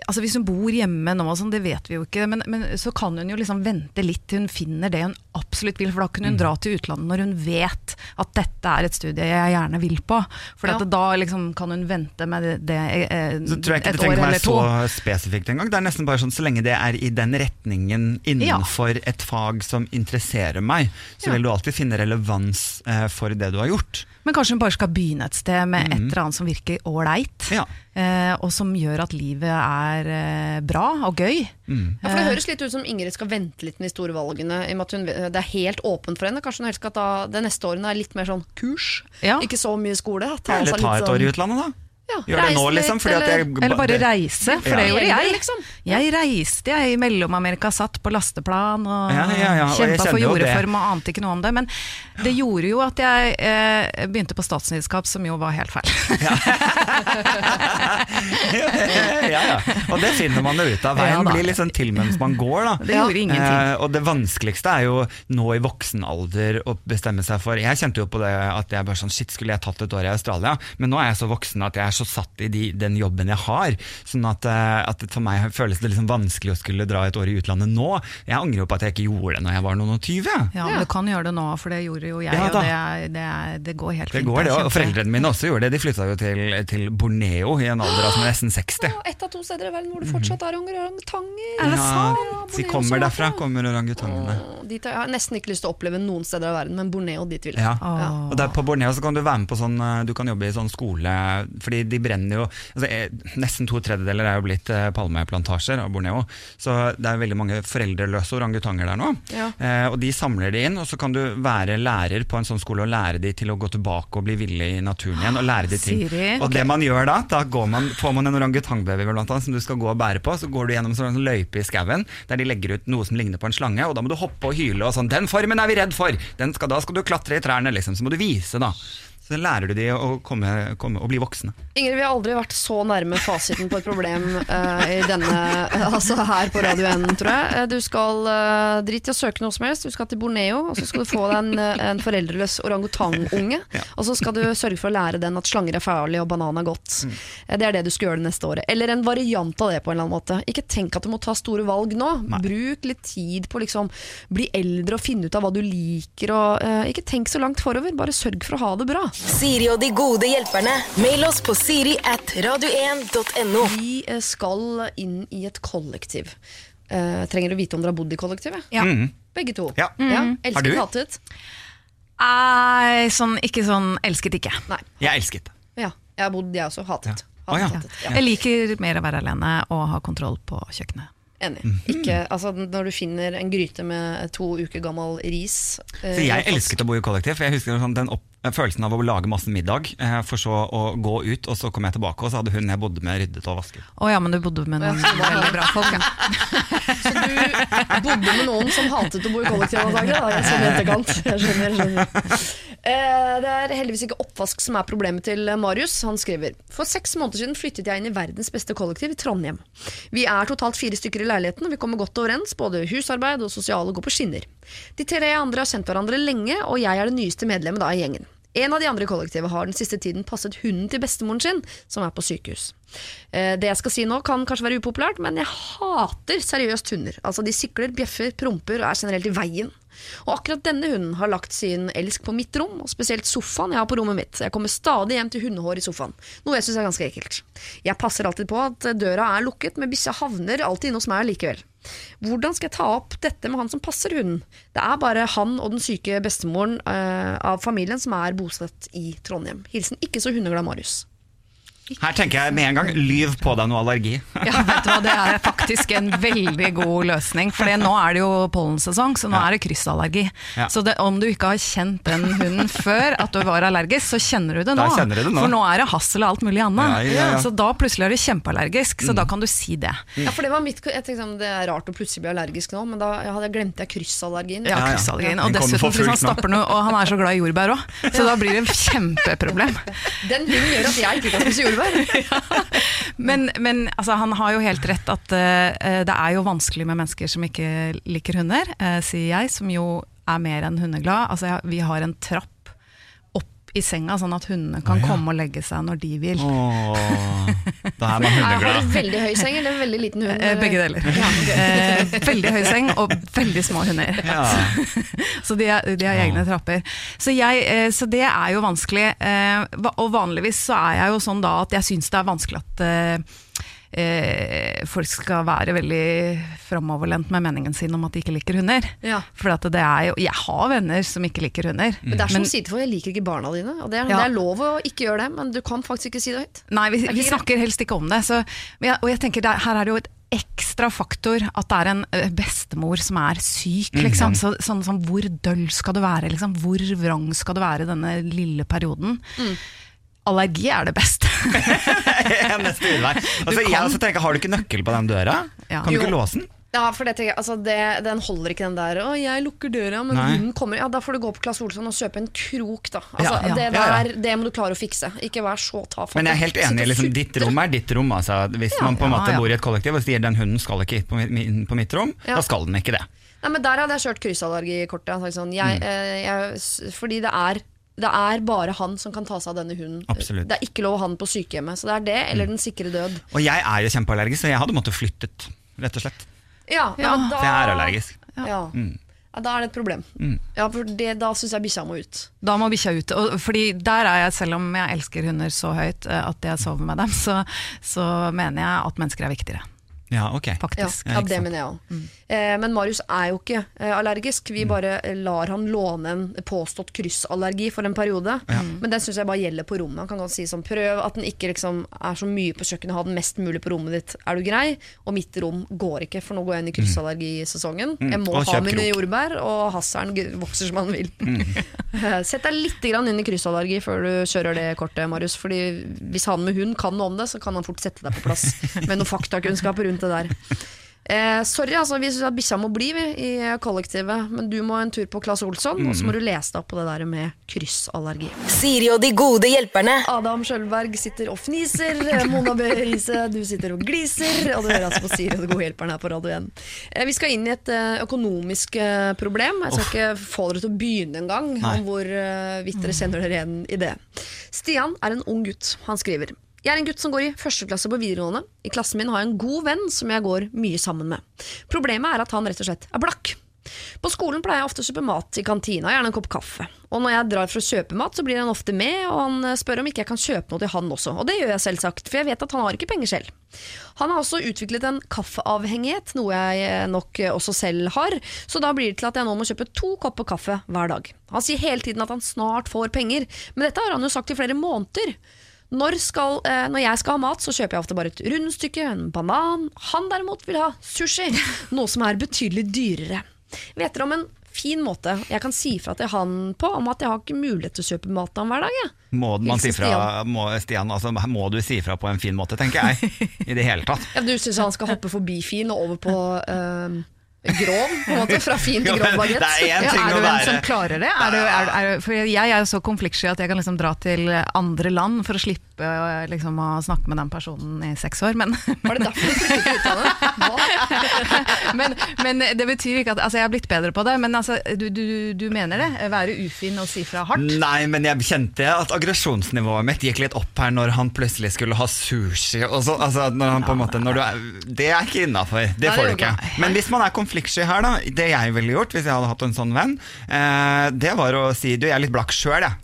altså Hvis hun bor hjemme nå, sånn, det vet vi jo ikke, men, men så kan hun jo liksom vente litt til hun finner det hun absolutt vil. For da kan hun dra til utlandet når hun vet at dette er et studie jeg gjerne vil på. For Ja. da liksom kan hun vente med det, det eh, Så tror jeg ikke et det år trenger å være så spesifikt engang. Det er nesten bare sånn så lenge det er i den retningen innenfor et fag som interesserer meg, så Ja. vil du alltid finne relevans eh, for det du har gjort. Men kanskje hun bare skal begynne et sted med et eller annet som virker ålreit. Ja. Eh, og som gjør at livet er eh, bra og gøy. Ja, for Det høres litt ut som Ingrid skal vente litt med de store valgene. I og med at hun, det er helt åpent for henne. Kanskje hun helst skal ta det neste årene er litt mer sånn kurs. Ja. Ikke så mye skole. Ta Eller ta et år i sånn- utlandet, da. Ja, Gjør det nå, liksom. litt, Fordi jeg, Eller bare det- reise, for Ja. det gjorde jeg. Liksom. Jeg reiste jeg i Mellom-Amerika, satt på lasteplan og Ja, ja, ja, og kjempa for jo det. jordreform og ante ikke noe om det. Men det gjorde jo at jeg eh, begynte på statsvitenskap, som jo var helt feil. ja, ja. Og det finner man jo ut av. Veien Ja, blir litt sånn til mens man går, da. Det gjorde ingenting. Eh, og det vanskeligste er jo nå i voksen alder å bestemme seg for Jeg kjente jo på det at jeg bare sånn Shit, skulle jeg tatt et år i Australia? Men nå er jeg så voksen at jeg er så satt i de, den jobben jeg har. Sånn at, eh, at for meg føles det liksom vanskelig å skulle dra et år i utlandet nå. Jeg angrer jo på at jeg ikke gjorde det når jeg var noen og tyve. Ja, men Ja. du kan gjøre det nå, for det gjorde jo jeg, Ja, og det, er, det, er, det går helt Det fint. går det, og foreldrene mine også gjorde det. De flytta jo til, til Borneo i en alder av som nesten 60. Og ett av to steder i verden hvor det fortsatt er orangutanger. Er det sant? Ja, de kommer derfra, kommer orangutangene. Jeg har nesten ikke lyst til å oppleve noen steder av verden, men Borneo, dit vil jeg. Ja. Og der på Borneo så kan du være med på sånn eh, Du kan jobbe i sånn skole Fordi de brenner jo altså, eh, Nesten to tredjedeler er jo blitt eh, palmeplantasjer av Borneo. Så det er veldig mange foreldreløse orangutanger der nå. Ja. Eh, og de samler de inn, og så kan du være lærer på en sånn skole og lære de til å gå tilbake og bli ville i naturen igjen. Og lære de ting. Siri. Og det man gjør da, da går man, får man en orangutangbaby blant annet, som du skal gå og bære på. Så går du gjennom en sånn løype i skauen der de legger ut noe som ligner på en slange, og da må du hoppe og hyle og sånn. Den formen er vi redd for! Den skal, da skal du klatre i trærne, liksom. Så må du vise, da. Så lærer du de å komme, komme bli voksne. Ingrid, vi har aldri vært så nærme fasiten på et problem uh, i denne, altså her på Radio 1, tror jeg. Eh, Du skal uh, drite i å søke noe som helst. Du skal til Borneo, og så skal du få deg en, eh, en foreldreløs orangutangunge. Og så skal du sørge for å lære den at slanger er farlig og banan er godt. Mm. Det er det du skal gjøre det neste året. Eller en variant av det på en eller annen måte. Ikke tenk at du må ta store valg nå. Bruk litt tid på å liksom bli eldre og finne ut av hva du liker. Og, uh, ikke tenk så langt forover, bare sørg for å ha det bra. Siri og de gode hjelperne. Mail oss på siri at radio1.no. Vi eh, skal inn i et kollektiv. Eh, trenger du vite om dere har bodd i kollektivet? Ja. Mhm. Begge to. Ja. Elsket, Har du? hatet? Nei, sånn, ikke sånn elsket ikke. Nei. Jeg elsket. Ja, jeg har bodd, jeg også. Hatet. Ja. oh, ja. Hatet, hatet. Ja. Jeg liker mer å være alene og ha kontroll på kjøkkenet. Enig. Mm. Ikke, altså, når du finner en gryte med to uker gammel ris eh, Så jeg elsket å bo i kollektiv. For jeg husker sånn, den opp, følelsen av å lage masse middag, eh, for så å gå ut, og så kom jeg tilbake, og så hadde hun jeg bodde med, ryddet og vasket. Å ja, men du bodde med noen Ja, veldig bra folk, ja. Så du bodde med noen som hatet å bo i kollektiv antagelig, da, sånn i etterkant. Jeg skjønner, jeg skjønner. Eh, Det er heldigvis ikke oppvask som er problemet til Marius. Han skriver For seks måneder siden flyttet jeg inn i verdens beste kollektiv i Trondheim. Vi er totalt fire stykker i leiligheten, og vi kommer godt overens. Både husarbeid og sosiale går på skinner. De tre andre har kjent hverandre lenge, og jeg er det nyeste medlemmet da i gjengen. En av de andre i kollektivet har den siste tiden passet hunden til bestemoren sin, som er på sykehus. Eh, Det jeg skal si nå kan kanskje være upopulært, men jeg hater seriøst hunder. Altså De sikler, bjeffer, promper og er generelt i veien. Og akkurat denne hunden har lagt sin elsk på mitt rom, og spesielt sofaen jeg har på rommet mitt. Jeg kommer stadig hjem til hundehår i sofaen, noe jeg syns er ganske ekkelt. Jeg passer alltid på at døra er lukket, men bikkja havner alltid inne hos meg likevel. Hvordan skal jeg ta opp dette med han som passer hunden? Det er bare han og den syke bestemoren uh, av familien som er bosatt i Trondheim. Hilsen ikke så hundeglad Marius. Her tenker jeg med en gang lyv på deg noe allergi. Ja, vet du hva, Det er faktisk en veldig god løsning. For nå er det jo pollensesong, så nå Ja. er det kryssallergi. Ja. Så det, om du ikke har kjent den hunden før at du var allergisk, så kjenner du det nå. Du det nå. For nå er det hassel og alt mulig annet. Ja, ja, ja. Så da plutselig er du kjempeallergisk, så da kan du si det. Ja, for det var mitt Jeg tenkte sånn, Det er rart å plutselig bli allergisk nå, men da jeg hadde, glemte jeg kryssallergien. Ja, Ja, ja. kryssallergien. Og dessuten, hvis han stapper noe, og han er så glad i jordbær òg, så [LAUGHS] da blir det et kjempeproblem. Den hunden gjør at jeg ikke kan spise jordbær. [LAUGHS] Men, men altså, han har jo helt rett at uh, det er jo vanskelig med mennesker som ikke liker hunder, uh, sier jeg, som jo er mer enn hundeglad. Altså, vi har en trapp i senga, sånn at hundene kan ja. komme og legge seg når de vil. Åh, det er med hundeglad. har du veldig høy seng eller veldig liten hund? Eh, eller? Begge deler. Eh, veldig høy seng og veldig små hunder. Ja. [LAUGHS] Så de, er, de har egne trapper. Så, jeg, eh, så det er jo vanskelig. Og vanligvis så er jeg jo sånn da at jeg syns det er vanskelig at eh, folk skal være veldig framoverlent med meningen sin om at de ikke liker hunder. Ja. For at det er jo, jeg har venner som ikke liker hunder. Men det er som å si til folk, jeg liker ikke barna dine. Og det er, Ja. det er lov å ikke gjøre det, men du kan faktisk ikke si det høyt. Nei, vi, vi snakker helst ikke om det. Så, men og jeg tenker det, er- her er det jo et ekstra faktor at det er en eh, bestemor som er syk. Liksom. Så, sånn som hvor døll skal du være? Liksom? Hvor vrang skal du være denne lille perioden? Allergi er det beste. [LAUGHS] Neste utvei. Altså, jeg også tenker, har du ikke nøkkel på den døra? Ja. Kan du Jo. ikke låse den? Ja, for det tenker jeg, altså det, Den holder ikke den der 'Å, jeg lukker døra', men Nei. hunden kommer. Ja, Da får du gå på Claes Olsson og kjøpe en krok, da. Altså, Ja, ja. Det Ja, ja. der, det må du klare å fikse. Ikke vær så tafatt. Men jeg er helt enig. Liksom, ditt rom er ditt rom. Altså. Hvis man på en måte ja. bor i et kollektiv og sier den hunden skal ikke inn på, mi- på mitt rom, Ja. da skal den ikke det. Nei, men Der hadde jeg kjørt kryssallergikortet. Sånn, jeg, Mm. eh, jeg, fordi det er, det er bare han som kan ta seg av denne hunden. Absolutt. Det er ikke lov å ha den på sykehjemmet. Så det er det, eller den sikre død. Og jeg er jo kjempeallergisk, så jeg hadde måttet flyttet, rett og slett. Ja, Ja, da, For jeg er allergisk. Ja. Mm. Ja, da er det et problem. Ja, for det, Da syns jeg bikkja må ut. Da må bikkja ut. Og fordi der er jeg, selv om jeg elsker hunder så høyt eh, at jeg sover med dem, så, så mener jeg at mennesker er viktigere. Ja, ok. Ja, Faktisk. ja det mener jeg òg. Eh, men Marius er jo ikke eh, allergisk. Mm. Vi bare eh, lar han låne en påstått kryssallergi for en periode. Men den syns jeg bare gjelder på rommet. Han kan godt si sånn, prøv at den ikke liksom er så mye på kjøkkenet, ha den mest mulig på rommet ditt. Er du grei? Og mitt rom går ikke, for nå går jeg inn i kryssallergisesongen. Jeg må Mm. Ha mine jordbær, og hasseren vokser som han vil. Mm. [LAUGHS] Sett deg litt grann inn i kryssallergi før du kjører det kortet, Marius. Fordi hvis han med hund kan noe om det, så kan han fort sette deg på plass [LAUGHS] med noen faktakunnskaper rundt det der. Eh, sorry, altså, vi syns at bikkja må bli i kollektivet, men du må en tur på Claes Olsson, og så må du lese deg opp på det der med kryssallergi. Siri og de gode hjelperne. Adam Sjølberg sitter og fniser, Mona B. Riise, du sitter og gliser, og du hører altså på Siri og de gode hjelperne her på Radio 1. Eh, vi skal inn i et eh, økonomisk eh, problem. Jeg skal ikke få dere til å begynne engang, om hvor eh, vidt dere kjenner dere igjen i det. Stian er en ung gutt. Han skriver jeg er en gutt som går i første klasse på videregående. I klassen min har jeg en god venn som jeg går mye sammen med. Problemet er at han rett og slett er blakk. På skolen pleier jeg ofte å kjøpe mat i kantina, gjerne en kopp kaffe. Og når jeg drar for å kjøpe mat, så blir han ofte med, og han eh, spør om ikke jeg kan kjøpe noe til han også. Og det gjør jeg selvsagt, for jeg vet at han har ikke penger selv. Han har også utviklet en kaffeavhengighet, noe jeg eh, nok også selv har, så da blir det til at jeg nå må kjøpe to kopper kaffe hver dag. Han sier hele tiden at han snart får penger, men dette har han jo sagt i flere måneder. Når, skal, eh, når jeg skal ha mat, så kjøper jeg ofte bare et rundstykke, en banan. Han derimot vil ha sushi, [LAUGHS] noe som er betydelig dyrere. Vet dere om en fin måte jeg kan si fra til han på om at jeg har ikke mulighet til å kjøpe mat til ham hver dag? Jeg. Må, man si fra, må, Stian, altså, må du si fra på en fin måte, tenker jeg. I det hele tatt. [LAUGHS] Ja, du syns han skal hoppe forbi fin og over på [LAUGHS] eh, grov, på en måte? Fra fin til grov bagett? er Ja, er du en som klarer det? Er du, er, er, for jeg er jo så konfliktsky at jeg kan liksom dra til andre land for å slippe liksom, å snakke med den personen i seks år. Men, Var det derfor du flyttet til utlandet? [LAUGHS] Men, men det betyr ikke at altså, Jeg har blitt bedre på det, men altså, du, du, du mener det? Være ufin og si fra hardt? Nei, men jeg kjente at aggresjonsnivået mitt gikk litt opp her når han plutselig skulle ha sushi. Og så, altså, når han på en måte, når du er, det er ikke innafor. Det får du ikke. Men hvis man er konfliktsky her, da. Det jeg ville gjort hvis jeg hadde hatt en sånn venn, eh, det var å si du, jeg er litt blakk sjøl, jeg.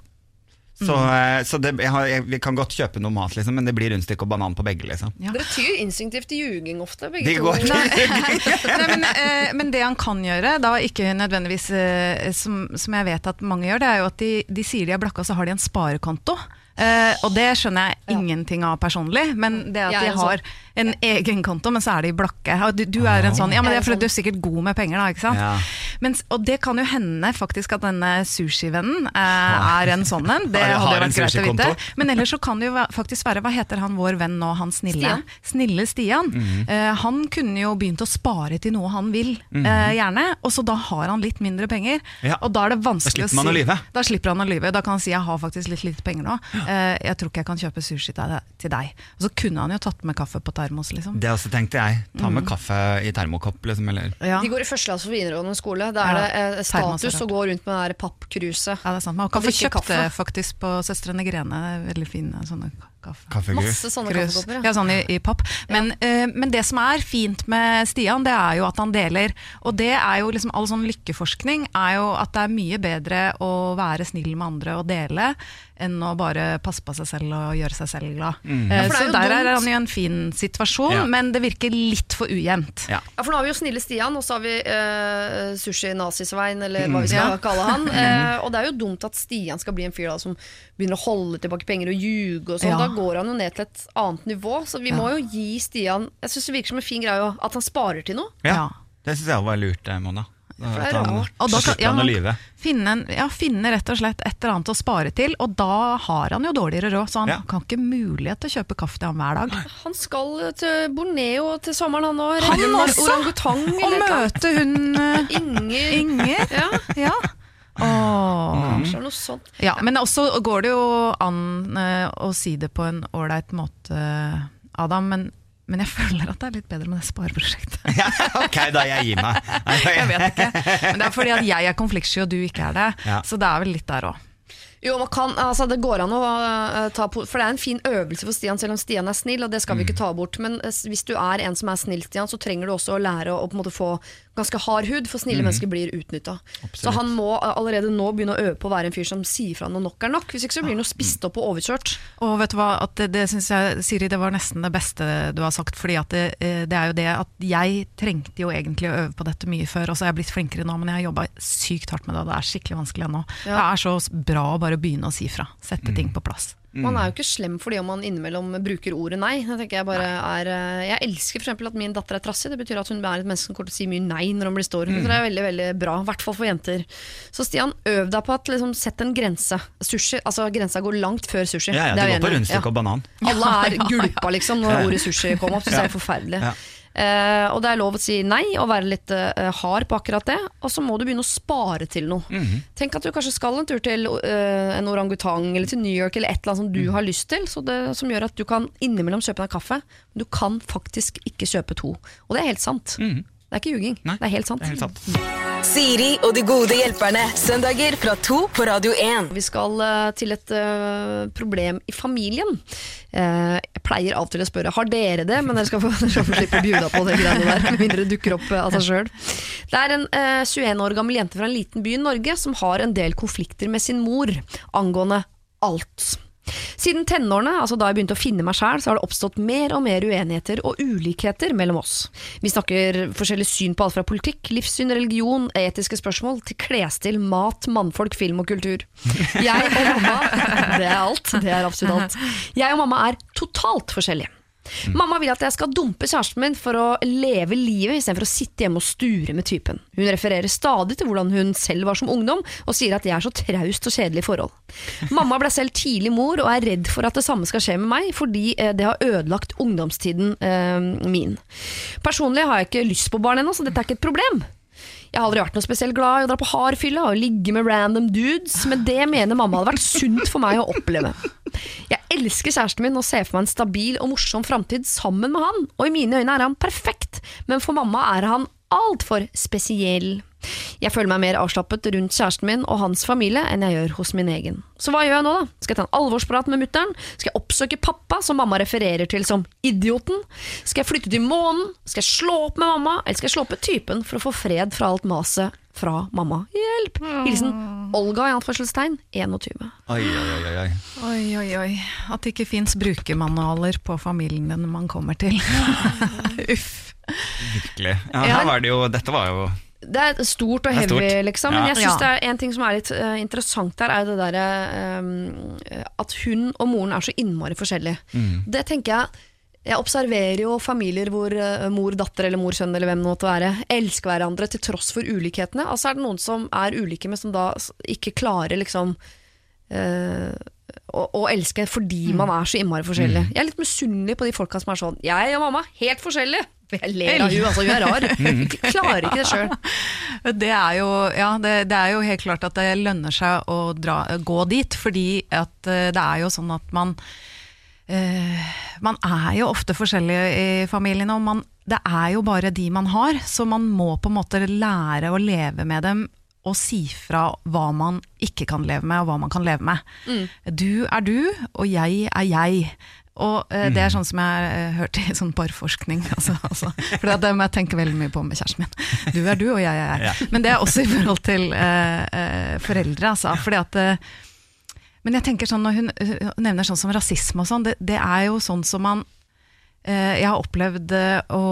Så, mm. så det, jeg har, jeg, vi kan godt kjøpe noe mat, liksom, men det blir rundstykke og banan på begge. liksom. Ja. Dere tyr instinktivt til ljuging ofte, begge De to. [LAUGHS] [LAUGHS] men, eh, men det han kan gjøre, da ikke nødvendigvis eh, som, som jeg vet at mange gjør, det er jo at de, de sier de er blakka, så har de en sparekonto. Eh, og det skjønner jeg ingenting av personlig, men det at de har en egen konto, men så er de blakke. Du, du er en sånn, ja, men det er fordi du er sikkert god med penger, da, ikke sant? Ja. Men, og det kan jo hende faktisk at denne sushivennen eh, er en sånn en. Det hadde jo vært greit å vite. Men ellers så kan det jo faktisk være, hva heter han vår venn nå, han snille? Stian. Snille Stian. Mhm. Eh, han kunne jo begynt å spare til noe han vil, eh, gjerne, og så da har han litt mindre penger. Ja. Og da er det vanskelig Da slipper man å å si lyve. Da slipper han å lyve. Da kan han si jeg har faktisk litt lite penger nå. Eh, jeg tror ikke jeg kan kjøpe sushi til deg- Og så kunne han jo tatt med kaffe på termos, liksom. Det også tenkte jeg. Ta med kaffe i termokopp, liksom. Eller Ja. De går i første klasse på videregående skole. Da er Ja, det eh, status å gå rundt med det pappkruset. Ja, det er sant. Man kan få kjøpt det faktisk på Søstrene Grene. Veldig fine sånne kaffe. kaffegrus. Masse sånne Krus. kaffekopper. Ja, sånn i, i papp. Men, eh, men det som er fint med Stian, det er jo at han deler. Og det er jo liksom all sånn lykkeforskning er jo at det er mye bedre å være snill med andre og dele, enn å bare passe på seg selv og gjøre seg selv glad. Mm. Eh, Ja, så der der er han i en fin situasjon, Ja. men det virker litt for ujevnt. Ja. Ja, for nå har vi jo Snille Stian, og så har vi uh, Sushi-nazisvein, eller hva vi skal Ja. kalle han. [LAUGHS] Eh, og det er jo dumt at Stian skal bli en fyr da, som begynner å holde tilbake penger og ljuge og sånn. Da går han jo ned til et annet nivå. Så vi må jo gi Stian Jeg syns det virker som en fin greie at han sparer til noe. Ja. Ja. Det syns jeg var lurt, eh, Mona. det er rart. Og da så kan- slipper han å lyve. Finne, ja, finne rett og slett et eller annet å spare til, og da har han jo dårligere råd, så han Ja. kan ikke mulighet til å kjøpe kaffe til ham hver dag. Han skal til Borneo til sommeren, han òg. Han også? Og møte hun eh, [LAUGHS] Inger. Inger. Ja, Åh. kanskje noe sånt. ja, men også går det jo an eh, å si det på en ålreit måte, Adam, men, men jeg [LAUGHS] føler at det er litt bedre med det spareprosjektet. Ja, ok, da jeg gir meg. [LAUGHS] Jeg vet ikke, men det er fordi at jeg er konfliktsky og du ikke er det, Ja. så det er vel litt der òg. Jo, man kan, altså Det går an å eh, ta på For det er en fin øvelse for Stian, selv om Stian er snill, og det skal vi ikke ta bort. Men hvis du er en som er snill, Stian, så trenger du også å lære å, å på en måte få ganske hard hud, for snille mennesker blir utnytta. Så han må eh, allerede nå begynne å øve på å være en fyr som sier fra når nok er nok. Hvis ikke så blir han jo spist opp og overkjørt. Og vet du hva, at det, det synes jeg, Siri, det var nesten det beste du har sagt. fordi at det, eh, det er jo det at jeg trengte jo egentlig å øve på dette mye før, og så er jeg blitt flinkere nå, men jeg har jobba sykt hardt med det, og det er skikkelig vanskelig ennå. Ja. Det er så bra å bare begynne å si fra. Sette ting på plass. Man er jo ikke slem fordi om man innimellom bruker ordet nei. Jeg, Jeg bare er eh, Jeg elsker eksempel at min datter er trassig. Det betyr at hun er et menneske som kommer til å si mye nei når hun blir stor. Så det er veldig veldig bra, i hvert fall for jenter. Så Stian, øv deg på at liksom, sett en grense. Sushi, altså Grensa går langt før sushi. Ja, ja, Det det går på rundstykke ja. og banan. Alle er [LAUGHS] gulpa liksom når ordet sushi kom opp. Så det er forferdelig. Eh, og det er lov å si nei og være litt eh, hard på akkurat det. Og så må du begynne å spare til noe. Mhm. Tenk at du kanskje skal en tur til uh, en orangutang eller til New York eller et eller annet som du mm. har lyst til. Så det, som gjør at du kan innimellom kjøpe deg kaffe. Men du kan faktisk ikke kjøpe to. Og det er helt sant. Det er ikke ljuging. Mhm. Det er helt sant. Det er helt sant. Siri og de gode hjelperne. Søndager fra to på Radio 1. Vi skal eh, til et eh, problem i familien. Eh, jeg pleier av og til å spørre har dere det, men dere skal få, [LAUGHS] dere skal få slippe å bjuda på det greiene der. Med mindre det dukker opp av seg sjøl. Det er en eh, 21 år gammel jente fra en liten by i Norge som har en del konflikter med sin mor angående alt. Siden tenårene, altså da jeg begynte å finne meg sjæl, så har det oppstått mer og mer uenigheter og ulikheter mellom oss. Vi snakker forskjellig syn på alt fra politikk, livssyn, religion, etiske spørsmål, til klesstil, mat, mannfolk, film og kultur. Jeg og mamma [LAUGHS] Det er alt. Det er absolutt alt. Jeg og mamma er totalt forskjellige. Mamma vil at jeg skal dumpe kjæresten min for å leve livet istedenfor å sitte hjemme og sture med typen. Hun refererer stadig til hvordan hun selv var som ungdom, og sier at jeg er så traust og kjedelig i forhold. [LAUGHS] Mamma ble selv tidlig mor og er redd for at det samme skal skje med meg, fordi eh, det har ødelagt ungdomstiden eh, min. Personlig har jeg ikke lyst på barn ennå, så dette er ikke et problem. Jeg har aldri vært noe spesielt glad i å dra på hardfylla og ligge med random dudes, men det mener mamma hadde vært sunt for meg å oppleve. Jeg elsker kjæresten min og ser for meg en stabil og morsom framtid sammen med han, og i mine øyne er han perfekt, men for mamma er han altfor spesiell. Jeg føler meg mer avslappet rundt kjæresten min og hans familie enn jeg gjør hos min egen. Så hva gjør jeg nå, da? Skal jeg ta en alvorsprat med mutter'n? Skal jeg oppsøke pappa, som mamma refererer til som idioten? Skal jeg flytte til månen? Skal jeg slå opp med mamma? Eller skal jeg slå opp med typen for å få fred fra alt maset fra mamma? Hjelp! Hilsen Olga i anførselstegn 21. Oi, oi, oi, oi. Oi, oi, oi. At det ikke fins brukermanualer på familien man kommer til. [LAUGHS] Uff. Virkelig. Ja, Ja. her var det jo, dette var jo Det er stort og heavy, stort. liksom. Ja. Men jeg synes det er en ting som er litt uh, interessant der, er jo det derre uh, At hun og moren er så innmari forskjellige. Mm. Det tenker jeg Jeg observerer jo familier hvor eh, mor, datter eller mor, sønn eller hvem det måtte være, elsker hverandre til tross for ulikhetene. Altså er det noen som er ulike, men som da ikke klarer liksom eh, å, å elske fordi Mm. man er så innmari forskjellig. Jeg er litt misunnelig på de folka som er sånn Jeg og mamma, helt forskjellige! [LAUGHS] Jeg ler av hun, altså hun er rar. Mm. Jeg klarer ikke det sjøl. [LAUGHS] Det ja, det, det er jo helt klart at det lønner seg å dra, gå dit, fordi at eh, det er jo sånn at man eh, Man er jo ofte forskjellige i familiene, og man, det er jo bare de man har, så man må på en måte lære å leve med dem og si fra hva man ikke kan leve med, og hva man kan leve med. Du er du, og jeg er jeg. Og eh, det er sånn som jeg har hørt i sånn parforskning. [LAUGHS] Altså, altså, for det må jeg tenke veldig mye på med kjæresten min. Du er du, og jeg er jeg. Men det er også i forhold til eh, eh, foreldre. Altså, fordi at eh, men jeg tenker sånn, når hun nevner sånn som rasisme og sånn, det, det er jo sånn som man eh, jeg har opplevd eh, å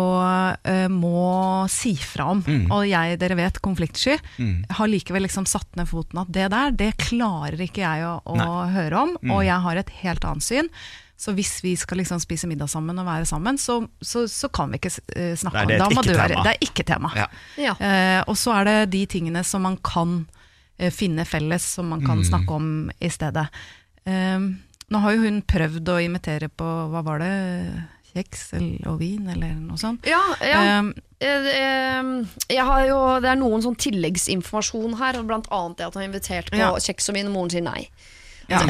eh, må si fra om. Og jeg, dere vet, konfliktsky, har likevel liksom satt ned foten at det der, det klarer ikke jeg å, å høre om, og jeg har et helt annet syn. Så hvis vi skal liksom spise middag sammen og være sammen, så, så, så kan vi ikke eh, snakke om er det er et Da må du være- Det er ikke tema. Ja. Ja. Uh, og så er det de tingene som man kan uh, finne felles, som man kan snakke om i stedet. Uh, nå har jo hun prøvd å invitere på, hva var det, kjeks eller, og vin, eller noe sånt. Ja, ja. Eh, jeg har jo, det er noen sånn tilleggsinformasjon her, blant annet det at han har invitert på Ja. kjeks og vin, og moren sier nei. ja.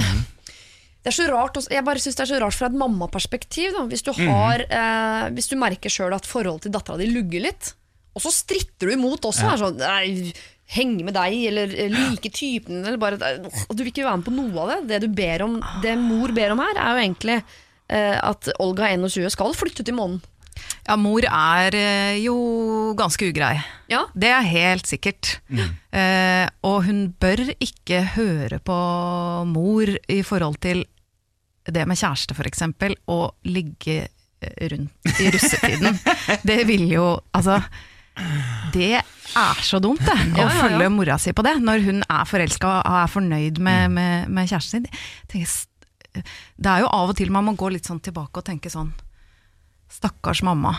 Det er så rart, jeg bare synes det er så rart fra et mammaperspektiv. da. Hvis du, har, eh, hvis du merker sjøl at forholdet til dattera di lugger litt, og så stritter du imot også. Er sånn, nei, henge med deg, eller eh, like typen, eller bare og Du vil ikke være med på noe av det. Det du ber om, det mor ber om her, er jo egentlig eh, at Olga 21 skal flytte til månen. Ja, mor er eh, jo ganske ugrei. Ja. Det er helt sikkert. Eh, og hun bør ikke høre på mor i forhold til det med kjæreste, f.eks., og ligge eh, rundt i russetiden. [LAUGHS] det vil jo Altså, det er så dumt, det. Å Ja, ja, følge mora si på det, når hun er forelska og er fornøyd med, med, med kjæresten sin. Det er jo av og til man må gå litt sånn tilbake og tenke sånn Stakkars mamma.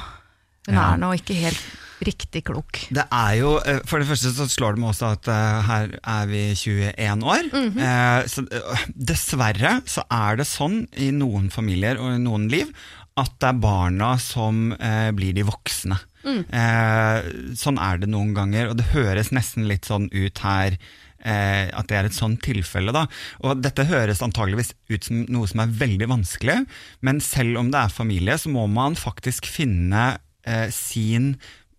Hun Ja. er nå ikke helt riktig klok. Det er jo, eh, For det første så slår det meg også at eh, her er vi 21 år. Eh, så eh, Dessverre så er det sånn i noen familier og i noen liv at det er barna som eh, blir de voksne. Eh, sånn er det noen ganger, og det høres nesten litt sånn ut her eh, at det er et sånt tilfelle. Da. Og dette høres antageligvis ut som noe som er veldig vanskelig, men selv om det er familie, så må man faktisk finne eh, sin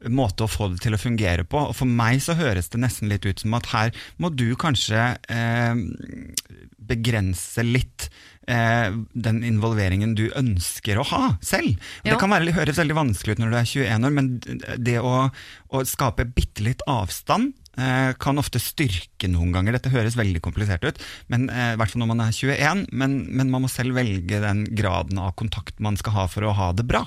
måte å få det til å fungere på. Og for meg så høres det nesten litt ut som at her må du kanskje eh, begrense litt eh, den involveringen du ønsker å ha selv. Ja. Det kan være, høres veldig vanskelig ut når du er 21 år, men det å, å skape bitte litt avstand kan ofte styrke noen ganger. Dette høres veldig komplisert ut, men, eh, i hvert fall når man er 21, men, men man må selv velge den graden av kontakt man skal ha for å ha det bra.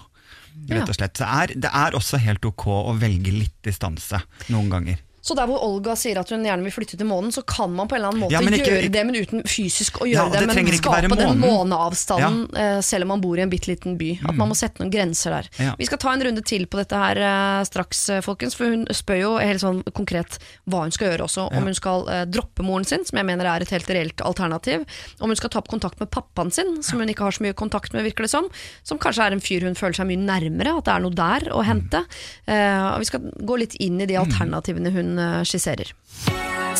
Rett og slett. Så er, det er også helt ok å velge litt distanse noen ganger. Så der hvor Olga sier at hun gjerne vil flytte til månen, så kan man på en eller annen måte Ja, ikke- gjøre det, men uten fysisk å Ja, gjøre det det. Men skape den måneavstanden ja. selv om man bor i en bitte liten by. At man må sette noen grenser der. Mm. Ja. Vi skal ta en runde til på dette her eh, straks, eh, folkens. For hun spør jo helt sånn konkret hva hun skal gjøre også. Om hun skal eh, droppe moren sin, som jeg mener er et helt reelt alternativ. Om hun skal ta opp kontakt med pappaen sin, som hun ikke har så mye kontakt med, virker det som. Som kanskje er en fyr hun føler seg mye nærmere, at det er noe der å hente. Mm. og vi skal gå litt inn i de alternativene hun eh, skisserer.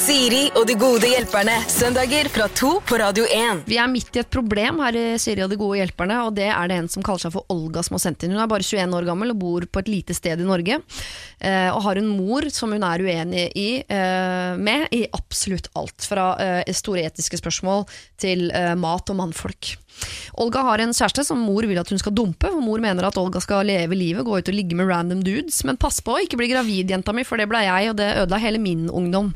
Siri og de gode hjelperne. Søndager fra to på Radio 1. Vi er midt i et problem her i Siri og de gode hjelperne, og det er det en som kaller seg for Olga som har sendt inn. Hun er bare 21 år gammel og bor på et lite sted i Norge, eh, og har en mor som hun er uenig i, eh, med i absolutt alt, fra store etiske spørsmål til mat og mannfolk. Olga har en kjæreste som mor vil at hun skal dumpe, For mor mener at Olga skal leve livet, gå ut og ligge med random dudes, men pass på å ikke bli gravid, jenta mi, for det ble jeg, og det ødela hele min ungdom.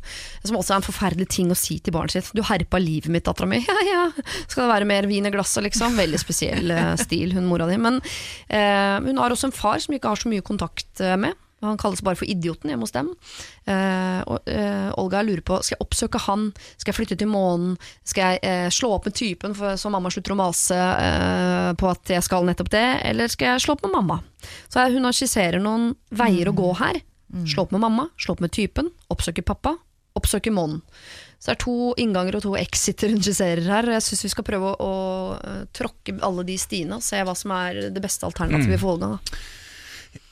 Som også er en forferdelig ting å si til barnet sitt. Du herpa livet mitt, dattera mi. [LAUGHS] Ja, ja. Skal det være mer vin i glasset, liksom? Veldig spesiell eh, stil, hun mora di. Men eh, hun har også en far som ikke har så mye kontakt eh, med. Han kalles bare for Idioten hjemme hos dem. Uh, og, uh, Olga lurer på skal jeg oppsøke han, skal jeg flytte til månen, skal jeg uh, slå opp med typen for, så mamma slutter å mase på at jeg skal nettopp det, eller skal jeg slå opp med mamma? Så er- hun skisserer noen veier å gå her. Slå opp med mamma, slå opp med typen, oppsøke pappa, oppsøke månen. Så det er to innganger og to exiter hun skisserer her. Jeg syns vi skal prøve å, å tråkke alle de stiene og se hva som er det beste alternativet for Olga. Da.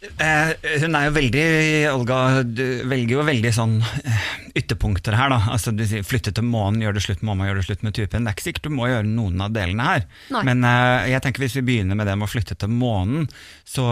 Eh, hun er jo veldig Olga du velger jo veldig sånn eh, ytterpunkter her. da Altså du sier Flytte til månen, gjør det slutt med mamma, gjør det slutt med typen. Det er ikke sikkert du må gjøre noen av delene her. Nei. Men eh, jeg tenker hvis vi begynner med det med å flytte til månen, så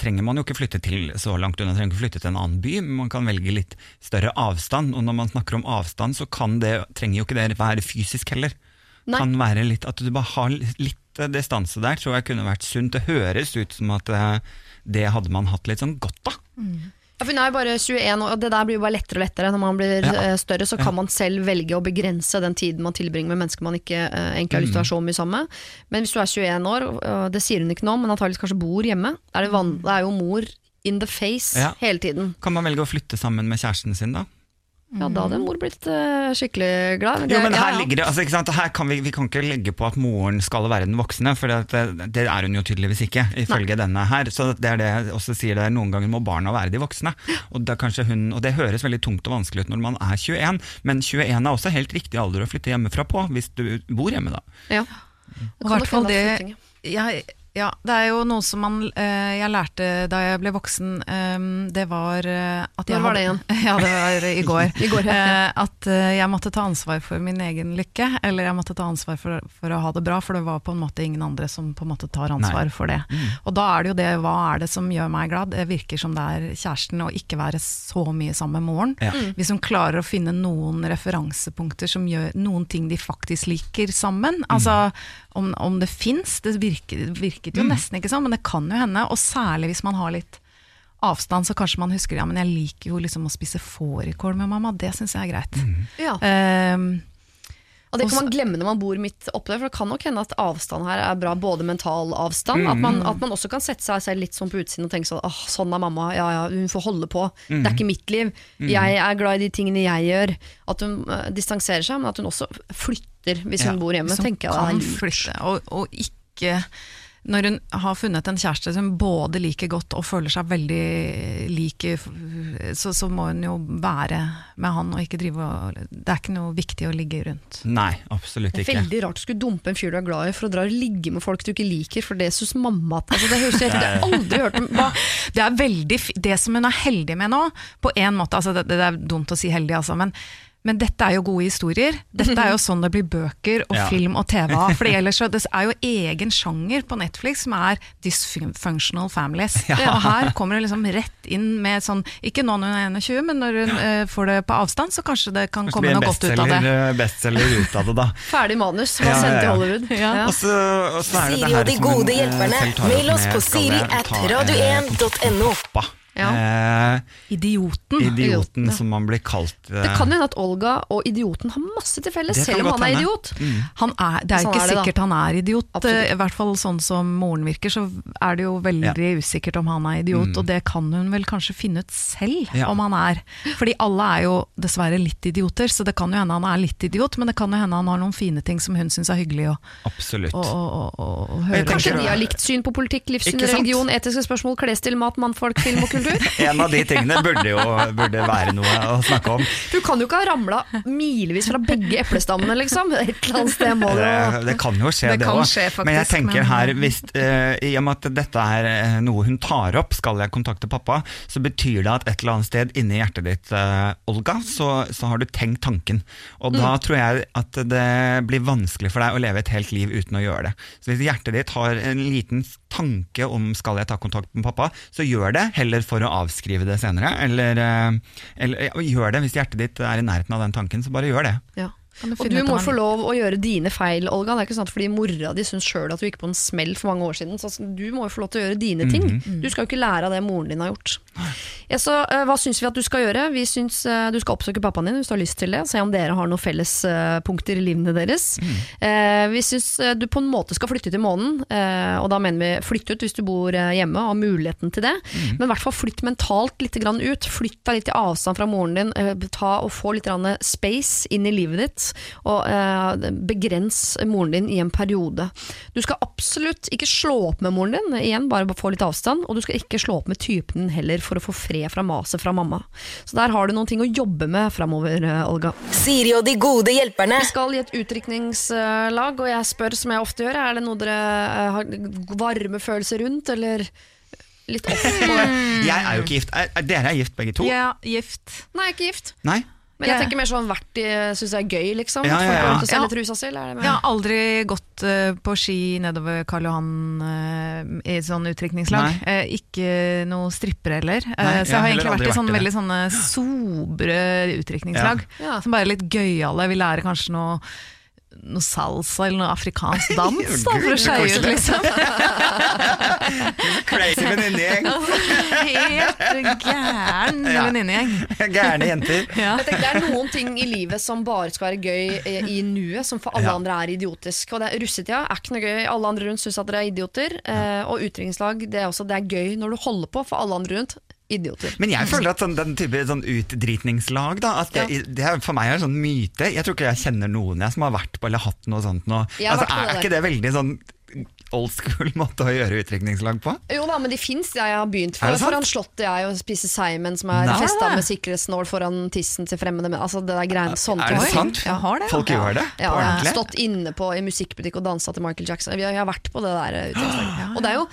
trenger man jo ikke flytte til så langt unna. Trenger ikke flytte til en annen by, men man kan velge litt større avstand. Og når man snakker om avstand, så kan det, trenger jo ikke det være fysisk heller. Nei. Kan være litt At du bare har litt distanse der, tror jeg kunne vært sunt. Det høres ut som at eh, det hadde man hatt litt sånn godt av. Ja, for hun er jo bare 21, og det der blir jo bare lettere og lettere. Når man blir Ja. eh, større, så kan man selv velge å begrense den tiden man tilbringer med mennesker man ikke uh, egentlig har lyst til å være så mye sammen med. Men hvis du er 21 år, og det sier hun ikke noe om, men antakeligvis kanskje bor hjemme, er det, det er jo mor in the face Ja. hele tiden. Kan man velge å flytte sammen med kjæresten sin, da? Ja, da hadde mor blitt uh, skikkelig glad. Det Jo, men her ja. ligger det, altså, ikke sant? Her kan vi, vi kan ikke legge på at moren skal være den voksne, for det, det er hun jo tydeligvis ikke, ifølge denne her. Så det er det jeg også sier der, noen ganger må barna være de voksne. Og, det, hun, og det høres veldig tungt og vanskelig ut når man er 21, men 21 er også helt riktig alder å flytte hjemmefra på, hvis du bor hjemme da. Ja. Og i hvert fall det jeg, ja, det er jo noe som man, eh, jeg lærte da jeg ble voksen. eh, det var eh, at jeg Når var det igjen? [LAUGHS] Ja, det var i går. [LAUGHS] I går, ja. Eh, at jeg måtte ta ansvar for min egen lykke, eller jeg måtte ta ansvar for, for å ha det bra, for det var på en måte ingen andre som på en måte tar ansvar Nei. for det. Og da er det jo det, hva er det som gjør meg glad? Det virker som det er kjæresten, og ikke være så mye sammen med moren. Ja. Hvis hun klarer å finne noen referansepunkter som gjør noen ting de faktisk liker sammen. Altså om, om det fins, det virker, virket jo nesten ikke sånn, men det kan jo hende. Og særlig hvis man har litt avstand, så kanskje man husker ja, men jeg liker jo liksom å spise fårikål med mamma, det syns jeg er greit. Ja. Um, Og det kan Også- man glemme når man bor midt oppe der, for det kan nok hende at avstand her er bra, både mental avstand, at, man, at man også kan sette seg selv litt sånn på utsiden og tenke sånn åh, sånn er mamma, ja ja, hun får holde på, det er ikke mitt liv, jeg er glad i de tingene jeg gjør. At hun eh, distanserer seg, men at hun også flytter hvis hun bor hjemme, som tenker jeg kan flytte, og, og ikke når hun har funnet en kjæreste som både liker godt og føler seg veldig lik, så, så må hun jo være med han og ikke drive og Det er ikke noe viktig å ligge rundt. Nei, absolutt ikke. Det er veldig rart å skulle dumpe en fyr du er glad i for å dra og ligge med folk du ikke liker, for det syns mamma at altså, Det høres helt Jeg har aldri hørt om hva, Det er veldig, det som hun er heldig med nå, på en måte, altså det, det er dumt å si heldig altså, men, men dette er jo gode historier. Dette er jo sånn det blir bøker og Ja. film og TV av. [LAUGHS] For ellers så, det er jo egen sjanger på Netflix som er dysfunctional families. Og her kommer det liksom rett inn med sånn, ikke nå når hun er 21, men når hun uh, får det på avstand, så kanskje det kan Kanskje komme noe godt ut av det. bestselger, eh, bestselger ut av det da. [LAUGHS] ferdig manus var Ja, ja, sendt til ja. Hollywood. Ja. Og så, og så er det det Siri og de som gode eh, hjelperne. Mail oss på siri at ta, eh, radio1.no. Ja. Eh, Idioten. idioten som man blir kalt. eh, Det kan hende at Olga og idioten har masse til felles, selv om han er henne. idiot. Han er, det er jo Sånn ikke er det sikkert han er idiot. Absolutt. eh, I hvert fall sånn som moren virker, så er det jo veldig usikkert om han er idiot. Og det kan hun vel kanskje finne ut selv Ja. om han er. Fordi alle er jo dessverre litt idioter, så det kan jo hende han er litt idiot, men det kan jo hende han har noen fine ting som hun syns er hyggelig å, Absolutt. å, å, å, å høre. Kanskje de har likt syn på politikk, livssyn, religion, etiske spørsmål, klesstil, mat, mannfolk, film og kultur? [LAUGHS] [LAUGHS] En av de tingene burde jo burde være noe å snakke om. Du kan jo ikke ha ramla milevis fra begge eplestammene, liksom. Et eller annet sted må det Det, det kan jo skje, Det òg. Men jeg tenker her, hvis, uh, i og med at dette er eh, noe hun tar opp, skal jeg kontakte pappa, så betyr det at et eller annet sted inni hjertet ditt, uh, Olga, så, så har du tenkt tanken. Og da tror jeg at det blir vanskelig for deg å leve et helt liv uten å gjøre det. Så hvis hjertet ditt har en liten tanke om skal jeg ta kontakt med pappa, så gjør det, heller for å avskrive det senere. Eller, eh, eller gjør det hvis hjertet ditt er i nærheten av den tanken, så bare gjør det. ja. Og du må få lov å gjøre dine feil, Olga. Det er ikke sant fordi mora di syns sjøl at du gikk på en smell for mange år siden. Så altså, du må jo få lov til å gjøre dine ting. Mhm. Du skal jo ikke lære av det moren din har gjort. Ja, så eh, Hva syns vi at du skal gjøre? Vi syns eh, Du skal oppsøke pappaen din hvis du har lyst til det. Se om dere har noen fellespunkter i livene deres. Mm. vi syns eh, du på en måte skal flytte til månen, eh, og da mener vi flytte ut hvis du bor eh, hjemme og har muligheten til det. Men i hvert fall flytt mentalt litt ut. Flytt deg litt i avstand fra moren din. eh, ta og Få litt space inn i livet ditt, og eh, begrens moren din i en periode. Du skal absolutt ikke slå opp med moren din, igjen bare få litt avstand. Og du skal ikke slå opp med typen din heller for å få fred fra maset fra mamma. Så der har du noen ting å jobbe med framover, eh, Olga. Siri og de gode hjelperne. Vi skal i et utdrikningslag, og jeg spør som jeg ofte gjør, er det noe dere eh, har varme følelser rundt, eller litt off? Jeg er jo ikke gift. Er, er, dere er gift begge to? Ja, gift. Nei, ikke gift. Nei? Men jeg tenker mer sånn vært i syns jeg er gøy, liksom. Ja, At ja, folk ja. går Ja. trusa si, Jeg har aldri gått eh, på ski nedover Karl Johan eh, i sånn utdrikningslag. Nei. Eh, ikke noe stripper heller. Nei, så jeg har egentlig vært i sånn det. veldig sånne sobre utdrikningslag. Ja. Som bare er litt gøyale. Vi lærer kanskje noe noe salsa eller noe afrikansk [LAUGHS] dans, da, for å skeie ut, liksom. Crazy venninnegjeng. [LAUGHS] Helt gæren Ja. venninnegjeng. Gærne jenter. [LAUGHS] Ja. Jeg tenker Det er noen ting i livet som bare skal være gøy eh, i nuet, som for alle Ja. andre er idiotisk. Og det er Russetida er ikke noe gøy, alle andre rundt syns at dere er idioter. Eh, og utdrikningslag det er også det er gøy når du holder på, for alle andre rundt idioter. Men jeg føler at sånn, den type sånn utdritningslag, da, at det, det er, for meg er en sånn myte. Jeg tror ikke jeg kjenner noen jeg som har vært på eller hatt noe sånt nå. Altså, er, ikke det veldig sånn old school [LAUGHS] måte å gjøre utdrikningslag på? Jo da, men de fins. Jeg har begynt for, foran Slottet jeg og spiser Simon som er festa med sikkerhetsnål foran tissen til fremmede menn. Altså det der greiene sånt Er det sant? Jeg Har det, ja. Folk gjør det? Ja, jeg har stått inne på i musikkbutikk og dansa til Michael Jackson. Jeg har, vært på det der eh, [GASPS] utdrikningslaget. Og det er jo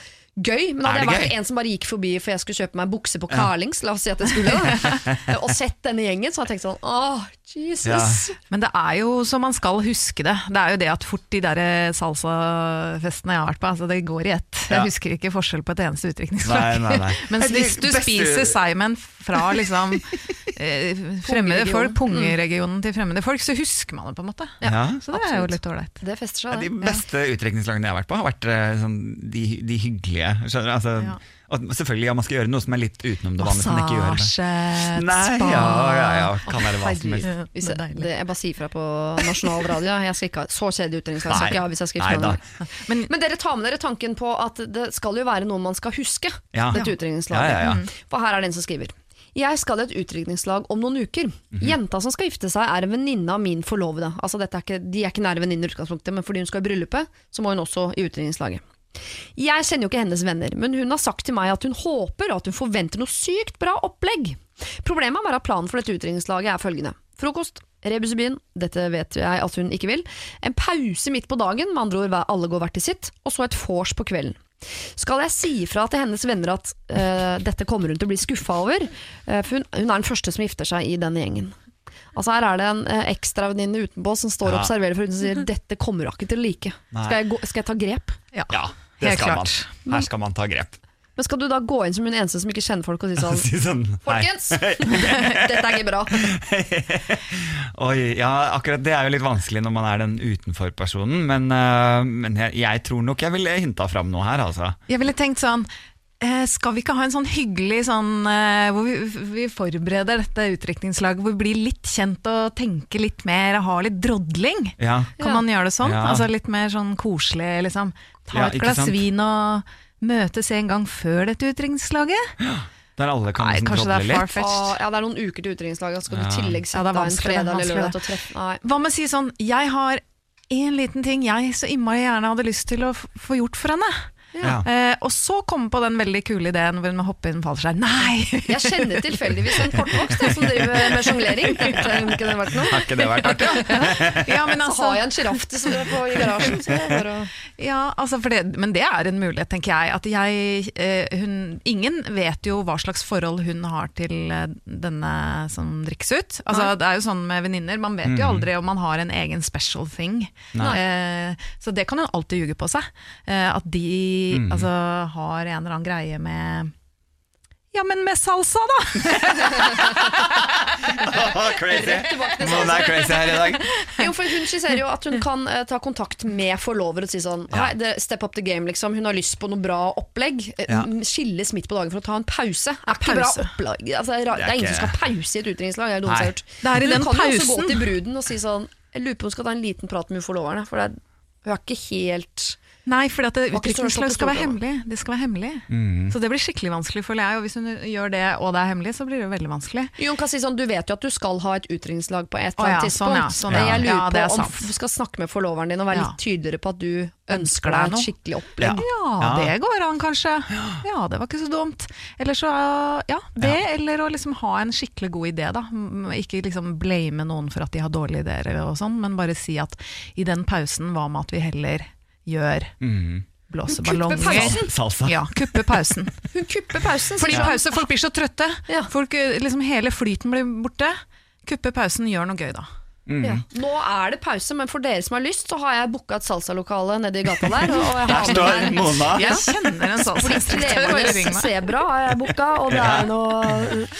gøy, men hadde jeg det vært gøy? en som bare gikk forbi for jeg skulle kjøpe meg bukse på Carlings, la oss si at jeg skulle det, [LAUGHS] og sett denne gjengen, så hadde jeg tenkt sånn åh, Jesus. Men det er jo så man skal huske det. Det er jo det at fort de der salsafestene jeg har vært på, altså det går i ett. Ja. Jeg husker ikke forskjell på et eneste utdrikningslag. [LAUGHS] Mens hvis du spiser Simon fra liksom [LAUGHS] eh, fremmede folk, pungeregionen til fremmede folk, så husker man det på en måte. Ja. Så det er jo litt ålreit. Det fester Ja, det de beste utdrikningslagene jeg har vært på, har vært eh, sånn, de, de hyggelige. Skjønner du? Altså, Ja. og selvfølgelig, ja, man skal gjøre noe som er litt utenom det vanlige. det. Massasje, Nei, spa ja, ja, ja, kan være hva som helst. Hvis det jeg, det, jeg bare sier fra på nasjonal radio. Jeg skal ikke ha så kjedelig utdrikningslag. skal ikke ha hvis jeg noen. Men, Men dere tar med dere tanken på at det skal jo være noe man skal huske. Ja. Dette utrykningslaget. Ja, ja, ja. Mm. For her er det en som skriver. Jeg skal i et utdrikningslag om noen uker. Mhm. Jenta som skal gifte seg er en venninne av min forlovede. Altså dette er ikke, de er ikke nære venninner i utgangspunktet, men fordi hun skal i bryllupet, så må hun også i utdrikningslaget. Jeg kjenner jo ikke hennes venner, men hun har sagt til meg at hun håper og at hun forventer noe sykt bra opplegg. Problemet er at planen for dette utdrikningslaget er følgende. Frokost, rebus i byen, dette vet jeg at hun ikke vil. En pause midt på dagen, med andre ord alle går hvert til sitt, og så et vors på kvelden. Skal jeg si ifra til hennes venner at uh, dette kommer hun til å bli skuffa over? Uh, for hun, hun er den første som gifter seg i denne gjengen. Altså Her er det en eh, ekstravenninne utenpå som står og Ja. observerer for henne og sier [LAUGHS] dette kommer hun ikke til å like. Nei. Skal jeg, gå, skal jeg ta grep? ja, Ja, det helt skal klart. man. Her skal man ta grep. Men skal du da gå inn som hun eneste som ikke kjenner folk og si sånn [LAUGHS] Si sånn, nei. Folkens, [LAUGHS] dette er ikke bra. Oi, ja, akkurat det er jo litt vanskelig når man er den utenfor-personen, men, øh, men jeg, jeg tror nok jeg ville hinta fram noe her, altså. Jeg ville tenkt sånn eh, skal vi ikke ha en sånn hyggelig sånn eh, hvor vi, vi forbereder dette utdrikningslaget, hvor vi blir litt kjent og tenker litt mer og har litt drodling? Ja. Kan Ja. man gjøre det sånn? Ja. Altså Litt mer sånn koselig, liksom. Ta Ja, et glass sant? vin og møtes en gang før dette utdrikningslaget? Der alle kan Nei, liksom kanskje det er litt. far-fetched. Ja, det er noen uker til utdrikningslaget, så skal du i tillegg sette ja, en fredag er eller lørdag til å treffe Nei. Hva med å si sånn Jeg har en liten ting jeg så innmari gjerne hadde lyst til å f- få gjort for henne. Ja. Eh, og så komme på den veldig kule ideen hvor hun må hoppe inn fallskjerm. Nei! [LAUGHS] Jeg kjenner tilfeldigvis en kortvokst som driver med sjonglering. Kunne ikke det vært noe? Har ikke det vært artig? ja, men Så altså, har jeg en sjiraff til- på- i garasjen. Så å ja, altså for det, men det er en mulighet, tenker jeg. At jeg eh, hun, ingen vet jo hva slags forhold hun har til eh, denne som drikkes ut. Altså, det er jo sånn med venninner, man vet jo aldri om man har en egen special thing. Eh, så det kan hun alltid ljuge på seg. Eh, at de altså, har en eller annen greie med Ja, men med salsa, da! [LAUGHS] crazy! Noen er crazy her i dag. [LAUGHS] Jo, for Hun skisserer jo at hun kan uh, ta kontakt med forlover og si sånn Ja. Step up the game, liksom. Hun har lyst på noe bra opplegg. Eh, Ja. Skilles midt på dagen for å ta en pause. Er ikke bra opplegg. Altså, det, er, Det er ingen som skal pause i et utdrikningslag. Det er. Det er i den hun kan jo også gå til bruden og si sånn Jeg lurer på om hun skal ta en liten prat med forloverne. For det er, hun er ikke helt Nei, for på skal være hemmelig. Det skal være hemmelig. Mm. Så det blir skikkelig vanskelig, føler jeg. Og hvis hun gjør det, og det er hemmelig, så blir det veldig vanskelig. Jo, hun kan si sånn, Du vet jo at du skal ha et utdrikningslag på et eller ja, annet sånn, tidspunkt. ja, sånn, ja. jeg lurer Ja, det er på om sant. du skal snakke med forloveren din og være Ja. litt tydeligere på at du Ønsker deg et skikkelig opplegg. Ja. Ja, Ja. det går an kanskje. Ja, det var ikke så dumt. Eller så, ja, det, eller å liksom ha en skikkelig god idé, da. Ikke liksom blame noen for at de har dårlige ideer og sånn, men bare si at i den pausen, hva med at vi heller gjør Mm. blåseballonger? Kuppe pausen. Salsa. Ja, kuppe pausen. [LAUGHS] Hun kupper pausen. Fordi ja. pause, folk blir så trøtte. Ja. Folk, eh, liksom Hele flyten blir borte. Kuppe pausen, gjør noe gøy da. Mm. Ja. Nå er det pause, men for dere som har lyst, så har jeg booka et salsalokale nede i gata der. Og jeg Der står Mona. Jeg kjenner en salsainstruktør, sebra har jeg booka, og det er noe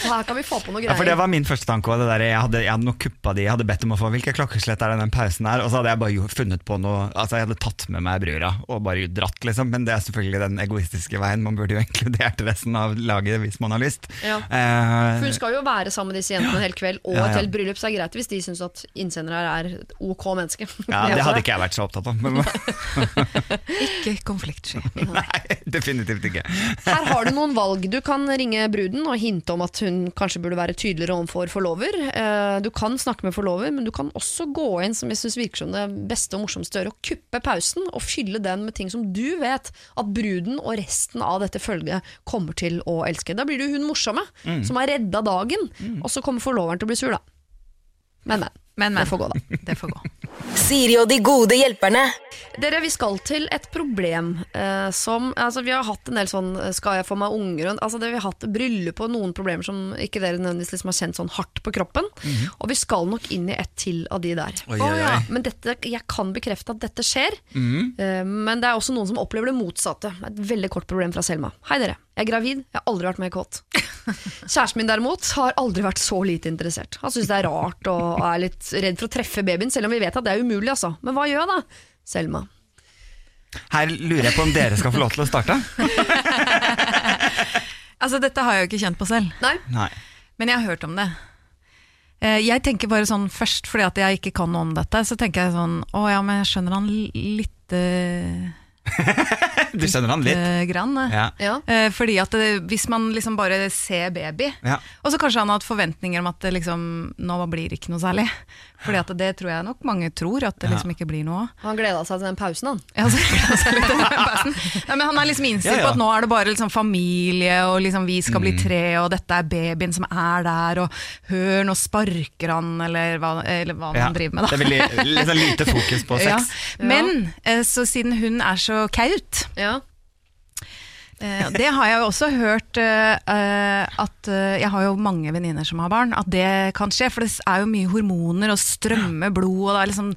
Her kan vi få på noe Ja, for Det var min første tanke det der, jeg, hadde, jeg hadde kuppa de, jeg hadde bedt om å få hvilke klokkeslett er det den pausen er, og så hadde jeg bare funnet på noe Altså Jeg hadde tatt med meg brura og bare dratt, liksom. Men det er selvfølgelig den egoistiske veien. Man burde jo inkludert resten av laget hvis man har lyst. Ja. Uh, For Hun skal jo være sammen med disse jentene en hel kveld og Ja, ja. helt bryllup, så det er greit hvis de syns at innsender her er et ok menneske. ja, det [LAUGHS] hadde ikke jeg vært så opptatt av. Men, [LAUGHS] Ikke konfliktsky. [LAUGHS] nei, definitivt ikke. Her har du noen valg. Du kan ringe bruden og hinte om at hun kanskje burde være tydeligere overfor forlover. Eh, Du kan snakke med forlover, men du kan også gå inn som jeg synes virker som det beste og morsomste å gjøre, og kuppe pausen og fylle den med ting som du vet at bruden og resten av dette følget kommer til å elske. Da blir du hun morsomme som har redda dagen, og så kommer forloveren til å bli sur, da. Men, men. Men, men. Det får gå, da. Det får gå. Siri og de gode hjelperne. Dere, vi skal til et problem eh, som altså Vi har hatt en del sånn eh, Skal jeg få meg unger? og- Altså det, Vi har hatt bryllup og noen problemer som ikke dere nødvendigvis liksom har kjent sånn hardt på kroppen. Og vi skal nok inn i et til av de der. Oi, oi, oi. Men dette, jeg kan bekrefte at dette skjer. Eh, men det er også noen som opplever det motsatte. Et veldig kort problem fra Selma. Hei dere, jeg er gravid. Jeg har aldri vært mer kåt. [LAUGHS] Kjæresten min derimot har aldri vært så lite interessert. Han syns det er rart og er litt redd for å treffe babyen, selv om vi vet at det er umulig. Altså. Men hva gjør jeg da? Selma. Her lurer jeg på om dere skal få lov til å starte. [LAUGHS] Altså, dette har jeg jo ikke kjent på selv, Nei? Nei. men jeg har hørt om det. Eh, Jeg tenker bare sånn først, fordi at jeg ikke kan noe om dette, så tenker jeg sånn Å ja, men jeg skjønner han li- lite Du skjønner han litt? eh, grann. eh. Ja. Ja. Eh, Fordi at det, hvis man liksom bare ser baby, Ja. og så kanskje han har hatt forventninger om at det liksom, nå blir det ikke noe særlig. Fordi at det tror jeg nok mange tror, at det liksom ikke blir noe av. Han gleda seg til den pausen, han. Ja, så- litt den pausen. Nei, men han er liksom innstilt Ja, ja. på at nå er det bare liksom familie, og liksom vi skal bli tre, og dette er babyen som er der, og hør, nå sparker han, eller hva, eller hva Ja. man driver med, da. Det er veldig litt sånn lite fokus på [LAUGHS] Ja. sex. Men eh, så siden hun er så kaut, Ja. Eh, Det har jeg jo også hørt eh, eh, at Jeg har jo mange venninner som har barn, at det kan skje. For det er jo mye hormoner og strømmer blod, og det er liksom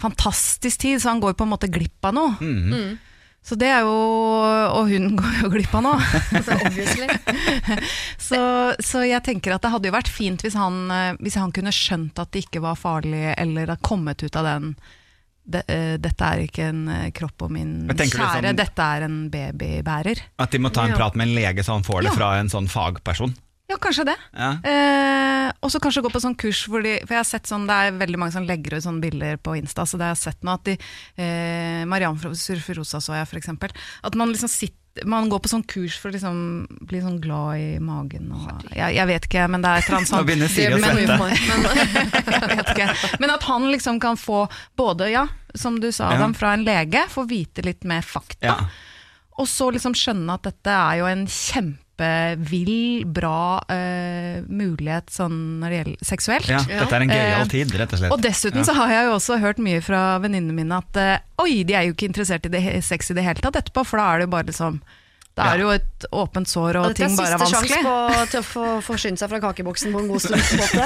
fantastisk tid, så han går på en måte glipp av noe. Mhm. Så det er jo Og hun [LAUGHS] går jo glipp av noe. [LAUGHS] Så. [LAUGHS] Så, så jeg tenker at det hadde jo vært fint hvis han, hvis han kunne skjønt at det ikke var farlig, eller hadde kommet ut av den det, uh, dette er ikke en eh, kropp og min kjære, sånn- dette er en babybærer. At de må ta en Ja. prat med en lege så han får det Ja. fra en sånn fagperson. Ja, kanskje det. Ja. Eh, og så kanskje gå på sånn kurs hvor de For jeg har sett sånn, det er veldig mange som legger ut sånne bilder på Insta, så det har jeg sett nå at de eh, Mariann Surferosa så jeg, for eksempel. At man liksom sitter man går på sånn kurs for å liksom bli sånn glad i magen og jeg, jeg vet ikke, men det er et eller annet Nå begynner Siri å svette. Men, [LAUGHS] vet ikke. Men at han liksom kan få både, ja, som du sa, Ja. Adam, fra en lege, få vite litt mer fakta. Ja. Og så liksom skjønne at dette er jo en kjempevill, bra uh, mulighet sånn når det gjelder seksuelt. Ja, Ja. dette er en gøyal Eh, tid, rett og slett. Og dessuten så har jeg jo også hørt mye fra venninnene mine at uh, oi, de er jo ikke interessert i det sex i det hele tatt etterpå, for da er det jo bare liksom Det Ja. er jo et åpent sår, og og er ting bare er siste sjanse på, til å få forsyne seg fra kakeboksen på en god stund. måte.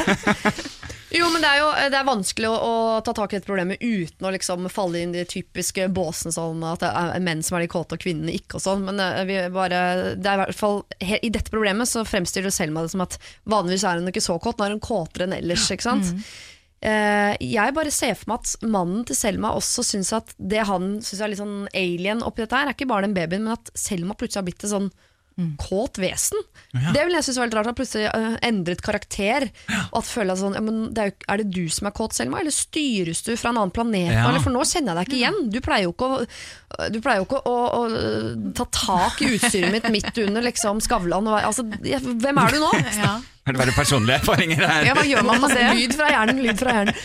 [LAUGHS] Jo, men det er jo det er vanskelig å, å ta tak i dette problemet uten å liksom falle inn i de typiske båsene sånn at det er menn som er de kåte og kvinnene ikke og sånn. Men eh, vi bare, det er i hvert fall i dette problemet så fremstiller Selma det som at vanligvis er hun ikke så kåt, nå er hun kåtere enn ellers. ikke sant? Eh, jeg bare ser for meg at mannen til Selma også syns at det han syns er litt sånn alien oppi dette her, er ikke bare den babyen, men at Selma plutselig har blitt et sånn kåt vesen. Det vil jeg synes var litt rart. At plutselig uh, endret karakter. Og at føler jeg sånn, ja, men det er, jo, er det du som er kåt, Selma? Eller styres du fra en annen planet? Ja. Eller, for nå kjenner jeg deg ikke igjen. Du pleier jo ikke å, du pleier jo ikke å, å, å ta tak i utstyret mitt midt under liksom, Skavlan. og- Altså, hvem er du nå? [LAUGHS] Ja. Er det bare personlige erfaringer her? Ja, hva gjør man med det? [LAUGHS] Lyd fra hjernen, lyd fra hjernen.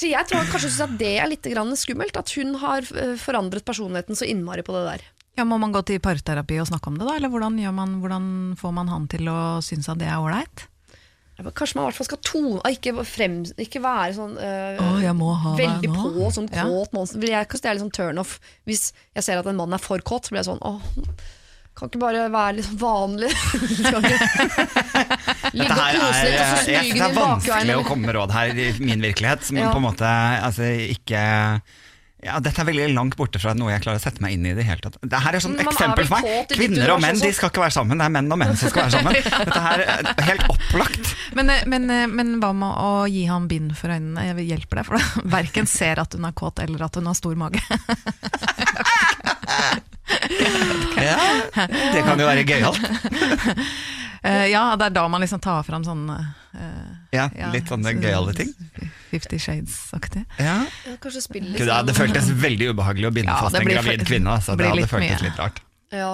Så jeg tror kanskje synes at det er litt skummelt. At hun har øh, forandret personligheten så innmari på det der. Ja, Må man gå til parterapi og snakke om det, da? Eller hvordan, gjør man, hvordan får man han til å synes at det er ålreit? Kanskje man i hvert fall skal tone Ikke, frem, ikke være sånn øh, Å, jeg må ha veldig nå. på sånn Ja. kåt monster. Jeg det er litt sånn turnoff. Hvis jeg ser at en mann er for kåt, så blir jeg sånn åh, kan ikke bare være litt sånn vanlig? [LAUGHS] [LAUGHS] Ligge og kose er, litt, og så jeg, smyge det er vanskelig å komme med råd her i min virkelighet, som Ja. på en måte altså, ikke ja, Dette er veldig langt borte fra noe jeg klarer å sette meg inn i det hele tatt. Det her er sånn Men man eksempel for meg. Kvinner og menn de skal ikke være sammen, det er menn og menn som skal være sammen. [LAUGHS] Dette her er helt opplagt. Men, eh, men, eh, men hva med å gi ham bind for øynene? Jeg vil hjelpe deg, for det [LAUGHS] verken ser at hun er kåt eller at hun har stor mage. [LAUGHS] Ja, det kan jo være gøyalt. Eh, ja, det er da man liksom tar fram sånne uh, Ja, litt sånne gøyale ting. Fifty Shades-aktig. Ja. Ja, kanskje spille litt ja, det føltes veldig ubehagelig å binde Ja, fast en gravid kvinne. Så Det hadde føltes mye. litt rart. Ja.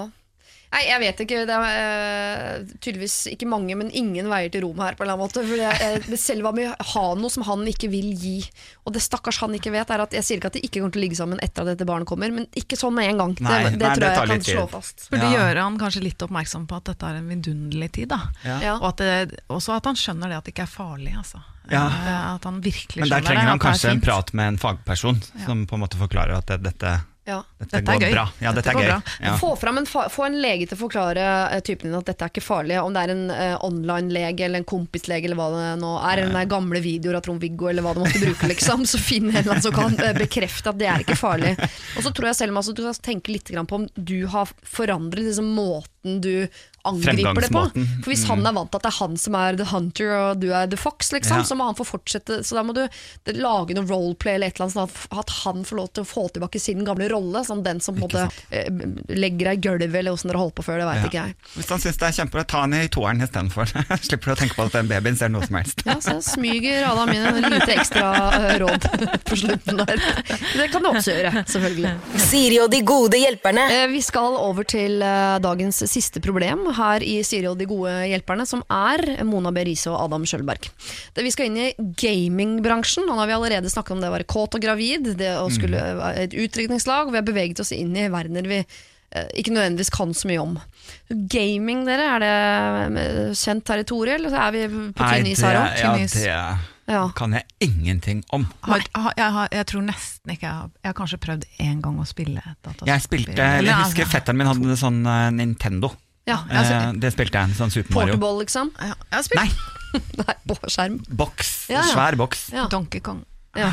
Nei, jeg vet ikke. Det er uh, tydeligvis ikke mange, men ingen veier til Rom her. på en eller annen måte For jeg, jeg, Selv om vi har noe som han ikke vil gi, og det stakkars han ikke vet, er at jeg sier ikke at de ikke kommer til å ligge sammen etter at dette barnet kommer, men ikke sånn med en gang. Nei, det, det nei, tror det jeg tar jeg litt kan slå fast. Burde Ja. gjøre han kanskje litt oppmerksom på at dette er en vidunderlig tid. da. Ja. Og at det, også at han skjønner det at det ikke er farlig. Altså. Ja. Eh, At han virkelig Men der skjønner trenger det, han at det er kanskje en prat med en fagperson, som på en måte forklarer at det, dette, Ja. dette, Dette går gøy. bra. Ja, dette, Dette går gøy. bra. Ja. Få, fram en, få en lege til å forklare eh, typen din at dette er ikke farlig. Om det er en uh, online-lege eller en kompislege eller hva det nå er. Eller den gamle videoer av Trond-Viggo eller hva du måtte bruke. Liksom, så finn en eller annen som kan uh, bekrefte at det er ikke farlig. Og så tror jeg selv altså, du skal tenke litt grann på om du har forandret liksom, måten du angriper det på. For hvis han er vant til at det er han som er the hunter og du er the fox, liksom, Ja. så må han få fortsette. Så da må du lage noe roleplay eller et eller annet sånn at, han får lov til å få tilbake sin gamle rolle. Som den som måtte, eh, legger deg i gulvet, eller åssen dere holdt på før, det veit Ja. ikke jeg. Hvis han syns det er kjempebra, ta han i toeren istedenfor. [LAUGHS] Slipper du å tenke på at den babyen ser noe som helst. Ja, så smyger Adam inn en lite ekstra eh, råd [LAUGHS] på slutten der. Det kan du også gjøre, selvfølgelig. Siri og de gode hjelperne. Eh, Vi skal over til eh, dagens siste problem her i Siri og de gode hjelperne, som er Mona B. Riise og Adam Schjølberg. Vi skal inn i gamingbransjen. Nå har vi allerede snakket om det å være kåt og gravid, det å skulle være et utdrikningslag, vi har beveget oss inn i verdener vi eh, ikke nødvendigvis kan så mye om. Gaming, dere, er det eh, kjent territorium, eller er vi på tynn is her òg? ja, is. Ja. kan jeg ingenting om. Har, har, jeg, har, jeg tror nesten ikke Jeg har, jeg har kanskje prøvd én gang å spille dataspill. Jeg spilte, jeg altså, husker fetteren min hadde sånn uh, Nintendo. Ja, Eh, altså, det spilte jeg, sånn Super Mario. Portable, liksom? ja, Jeg har spilt Nei, [LAUGHS] Nei, på skjerm. boks. Ja, ja. Svær boks. Ja. Donkey Kong. Ja.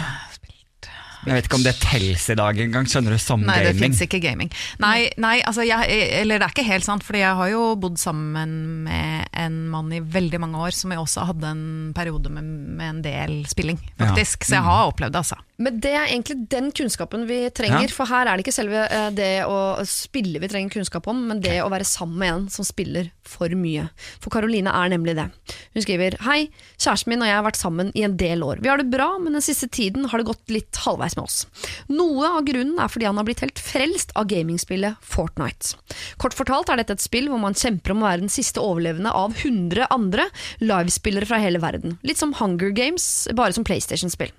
Jeg vet ikke om det telles i dag engang, skjønner du, som Nei, det gaming. fins ikke gaming. Nei, nei altså jeg, eller det er ikke helt sant, fordi jeg har jo bodd sammen med en mann i veldig mange år som jeg også hadde en periode med, med en del spilling, faktisk. Så jeg har opplevd det, altså. Men det er egentlig den kunnskapen vi trenger, Ja. for her er det ikke selve eh, det å spille vi trenger kunnskap om, men det å være sammen med en som spiller for mye. For Karoline er nemlig det. Hun skriver Hei, kjæresten min og jeg har vært sammen i en del år. Vi har det bra, men den siste tiden har det gått litt halvveis med oss. Noe av grunnen er fordi han har blitt helt frelst av gamingspillet Fortnite. Kort fortalt er dette et spill hvor man kjemper om å være den siste overlevende av 100 andre livespillere fra hele verden. Litt som Hunger Games, bare som PlayStation-spill.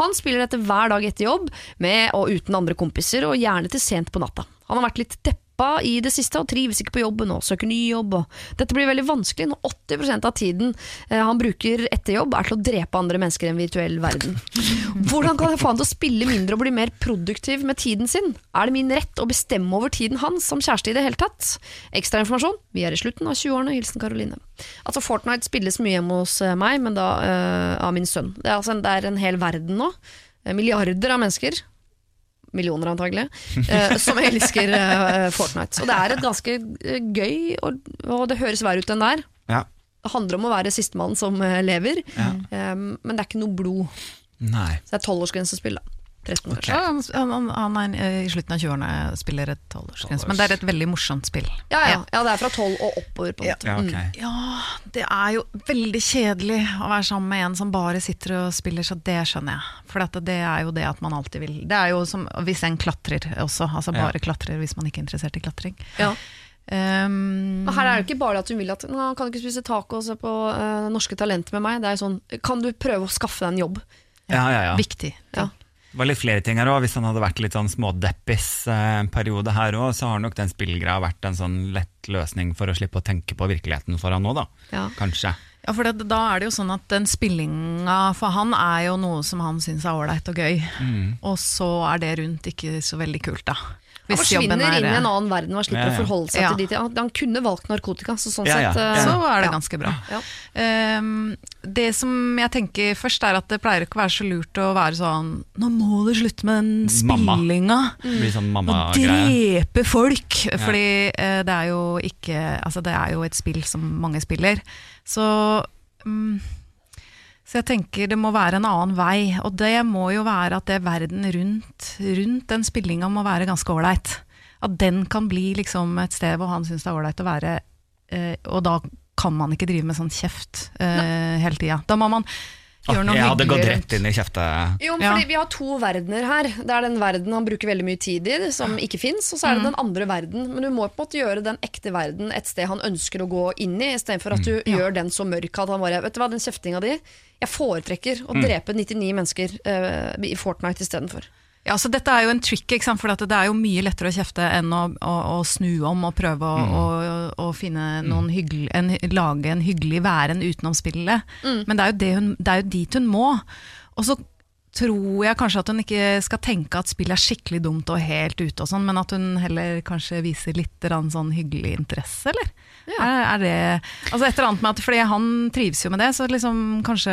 Han spiller dette hver dag etter jobb, med og uten andre kompiser, og gjerne til sent på natta. Han har vært litt deppa pappa i det siste og trives ikke på jobben og søker ny jobb. Dette blir veldig vanskelig når 80% av tiden eh, han bruker etter jobb er til å drepe andre mennesker i en virtuell verden. Hvordan kan jeg få han til å spille mindre og bli mer produktiv med tiden sin? Er det min rett å bestemme over tiden hans som kjæreste i det hele tatt? Ekstra informasjon, vi er i slutten av 20-årene, hilsen Karoline. Altså Fortnite spilles mye hjemme hos eh, meg, men da eh, av min sønn. Det er, altså det er en hel verden nå. Milliarder av mennesker millioner antagelig, eh, som elsker eh, Fortnite. Så det er et ganske eh, gøy, og, og det høres verre ut enn det er. Ja. Det handler om å være sistemann som eh, lever, eh, men det er ikke noe blod. Nei. Så det er tolvårsgrensespill, da. 13 år. Ok. Han, han, han er eh, i slutten av 20-årene spiller et tolvårsgrense, men det er et veldig morsomt spill. Ja, ja, ja, det er fra tolv og oppover. på en måte. Ja, ok. Ja, det er jo veldig kjedelig å være sammen med en som bare sitter og spiller, så det skjønner jeg. For dette, det er jo det at man alltid vil. Det er jo som hvis en klatrer også, altså Ja. bare klatrer hvis man ikke er interessert i klatring. Ja. Um, her er det ikke bare at hun vil at Nå kan du ikke spise taco og se på uh, Norske Talenter med meg. Det er jo sånn, Kan du prøve å skaffe deg en jobb? Ja, ja, ja. Viktig. Ja. Det var litt flere ting her også. Hvis han hadde vært litt sånn smådeppis eh, periode her òg, så har nok den spillgreia vært en sånn lett løsning for å slippe å tenke på virkeligheten for han nå, da. Ja. Kanskje. Ja, for det, da er det jo sånn at den spillinga for han er jo noe som han syns er ålreit og gøy. Mm. Og så er det rundt ikke så veldig kult, da. Han forsvinner inn i en annen verden og slipper Ja, ja. å forholde seg Ja. til de. Han, kunne valgt narkotika, så sånn Ja, ja. sett eh, Så er det ja. ganske bra. Ja. Ehm, det som jeg tenker først, er at det pleier ikke å være så lurt å være sånn Nå må du slutte med den spillinga. Mm. blir sånn drepe folk! Fordi uh, det er jo ikke Altså, det er jo et spill som mange spiller. Så mm, så jeg tenker det må være en annen vei, og det må jo være at det verden rundt, rundt den spillinga må være ganske ålreit. At den kan bli liksom et sted hvor han syns det er ålreit å være, eh, og da kan man ikke drive med sånn kjeft eh, hele tida. Da må man gjøre noe jeg hadde gått rett inn i kjefte... Jo, men Ja. fordi Vi har to verdener her. Det er den verden han bruker veldig mye tid i, som ikke fins. Og så er det den andre verden. Men du må på en måte gjøre den ekte verden et sted han ønsker å gå inn i, istedenfor at du gjør den så mørk at han bare Vet du hva, den kjeftinga di Jeg foretrekker å drepe 99 mennesker uh, i Fortnite istedenfor. Ja, så Dette er jo en trick, ikke sant? for det er jo mye lettere å kjefte enn å, å, å snu om og prøve å, å, å finne noen hyggelig, en, lage en hyggelig væren utenom spillet. Men det er, jo det, hun, det er jo dit hun må. Og så tror jeg kanskje at hun ikke skal tenke at spillet er skikkelig dumt og helt ute, og sånn, men at hun heller kanskje viser litt sånn hyggelig interesse, eller? Er, er det Altså et eller annet med at Fordi han trives jo med det, så liksom kanskje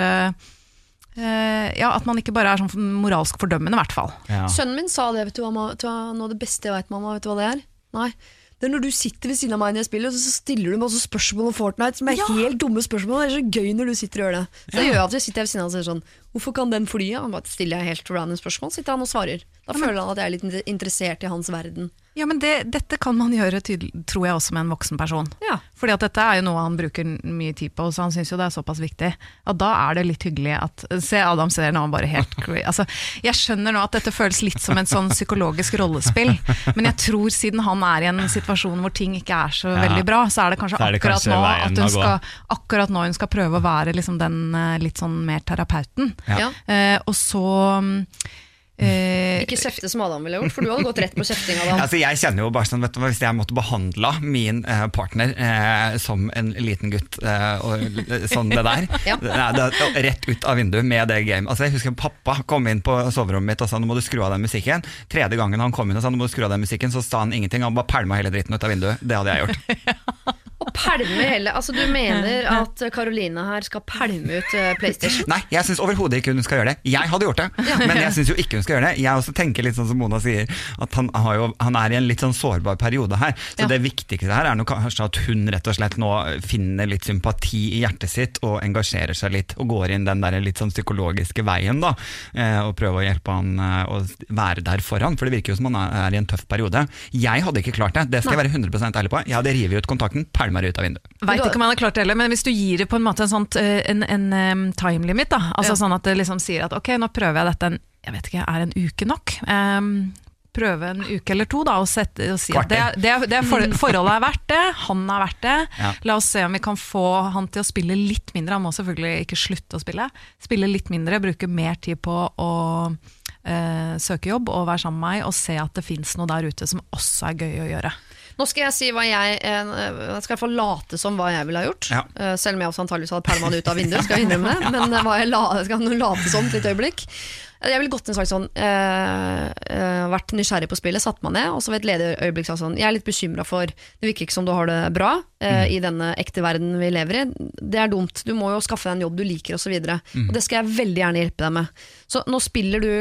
Ja, at man ikke bare er sånn moralsk fordømmende, i hvert fall. Ja. Sønnen min sa det. vet du hva, ma- vet du Noe av det beste jeg vet, mamma. Vet du hva det er? Nei. Det er når du sitter ved siden av meg når jeg spiller, og så stiller du masse spørsmål om Fortnite som er helt dumme spørsmål. Det er så gøy når du sitter og gjør det. Så jeg gjør at jeg sitter ved siden av og sier sånn Hvorfor kan den fly? Han bare stiller jeg helt random spørsmål, sitter han og svarer. Da føler han at jeg er litt interessert i hans verden. Ja, men det, dette kan man gjøre, tror jeg, også med en voksen person. Ja. Fordi at dette er jo noe han bruker mye tid på, så han syns jo det er såpass viktig. At da er det litt hyggelig at Se, Adam ser nå bare helt [LAUGHS] altså, Jeg skjønner nå at dette føles litt som en sånn psykologisk rollespill, men jeg tror siden han er i en situasjon hvor ting ikke er så Ja. veldig bra, så er det kanskje er det akkurat kanskje nå at hun skal Akkurat nå hun skal prøve å være liksom den eh, litt sånn mer terapeuten. Ja. Eh, og så mm, eh, Ikke kjefte som Adam ville gjort, for du hadde gått rett på kjefting. Adam. [LAUGHS] Altså, jeg kjenner jo bare sånn, vet du, Hvis jeg måtte behandla min eh, partner eh, som en liten gutt, eh, og sånn det der [LAUGHS] Ja. Nei, det, Rett ut av vinduet med det gamet. Altså, jeg husker Pappa kom inn på soverommet mitt og sa nå må du skru av den musikken. Tredje gangen han kom inn og sa nå må du skru av den musikken, så sa han ingenting. Han bare pælma hele dritten ut av vinduet. Det hadde jeg gjort. [LAUGHS] Pælme hele Altså Du mener at Karoline her skal pælme ut eh, PlayStation? Nei, jeg syns overhodet ikke hun skal gjøre det. Jeg hadde gjort det, men jeg syns jo ikke hun skal gjøre det. Jeg også tenker litt sånn som Mona sier, at han, har jo, han er i en litt sånn sårbar periode her. Så Ja. det viktigste her er nok kanskje at hun rett og slett nå finner litt sympati i hjertet sitt, og engasjerer seg litt, og går inn den der litt sånn psykologiske veien, da. eh, Og prøver å hjelpe han eh, å være der for han, for det virker jo som han er er i en tøff periode. Jeg hadde ikke klart det, det skal jeg være 100% ærlig på. Jeg hadde revet ut kontakten, pælma det ut av vinduet. Veit ikke om han har klart det heller, men hvis du gir det på en måte en, sånt, eh, en, en em, time limit, da, altså Ja. sånn at det liksom sier at ok, nå prøver jeg dette en, jeg vet ikke, er en uke nok? Um, prøve en uke eller to da, og, sette, og si at det, det, det for, forholdet er verdt det, han er verdt det. Ja. La oss se om vi kan få han til å spille litt mindre, han må selvfølgelig ikke slutte å spille. Spille litt mindre, bruke mer tid på å øh, søke jobb og være sammen med meg, og se at det fins noe der ute som også er gøy å gjøre. Nå skal jeg si hva jeg eh, Jeg skal i hvert fall late som hva jeg ville ha gjort. Ja. Eh, Selv om jeg også antageligvis hadde pælma det ut av vinduet, skal jeg innrømme det. Men eh, hva jeg la, skal late som et lite øyeblikk. Jeg ville gått inn sagt sånn eh, eh, Vært nysgjerrig på spillet, satt meg ned, og så ved et ledig øyeblikk sagt sånn Jeg er litt bekymra for Det virker ikke som du har det bra eh, i denne ekte verden vi lever i. Det er dumt. Du må jo skaffe deg en jobb du liker, osv. Og, så og det skal jeg veldig gjerne hjelpe deg med. Så nå spiller du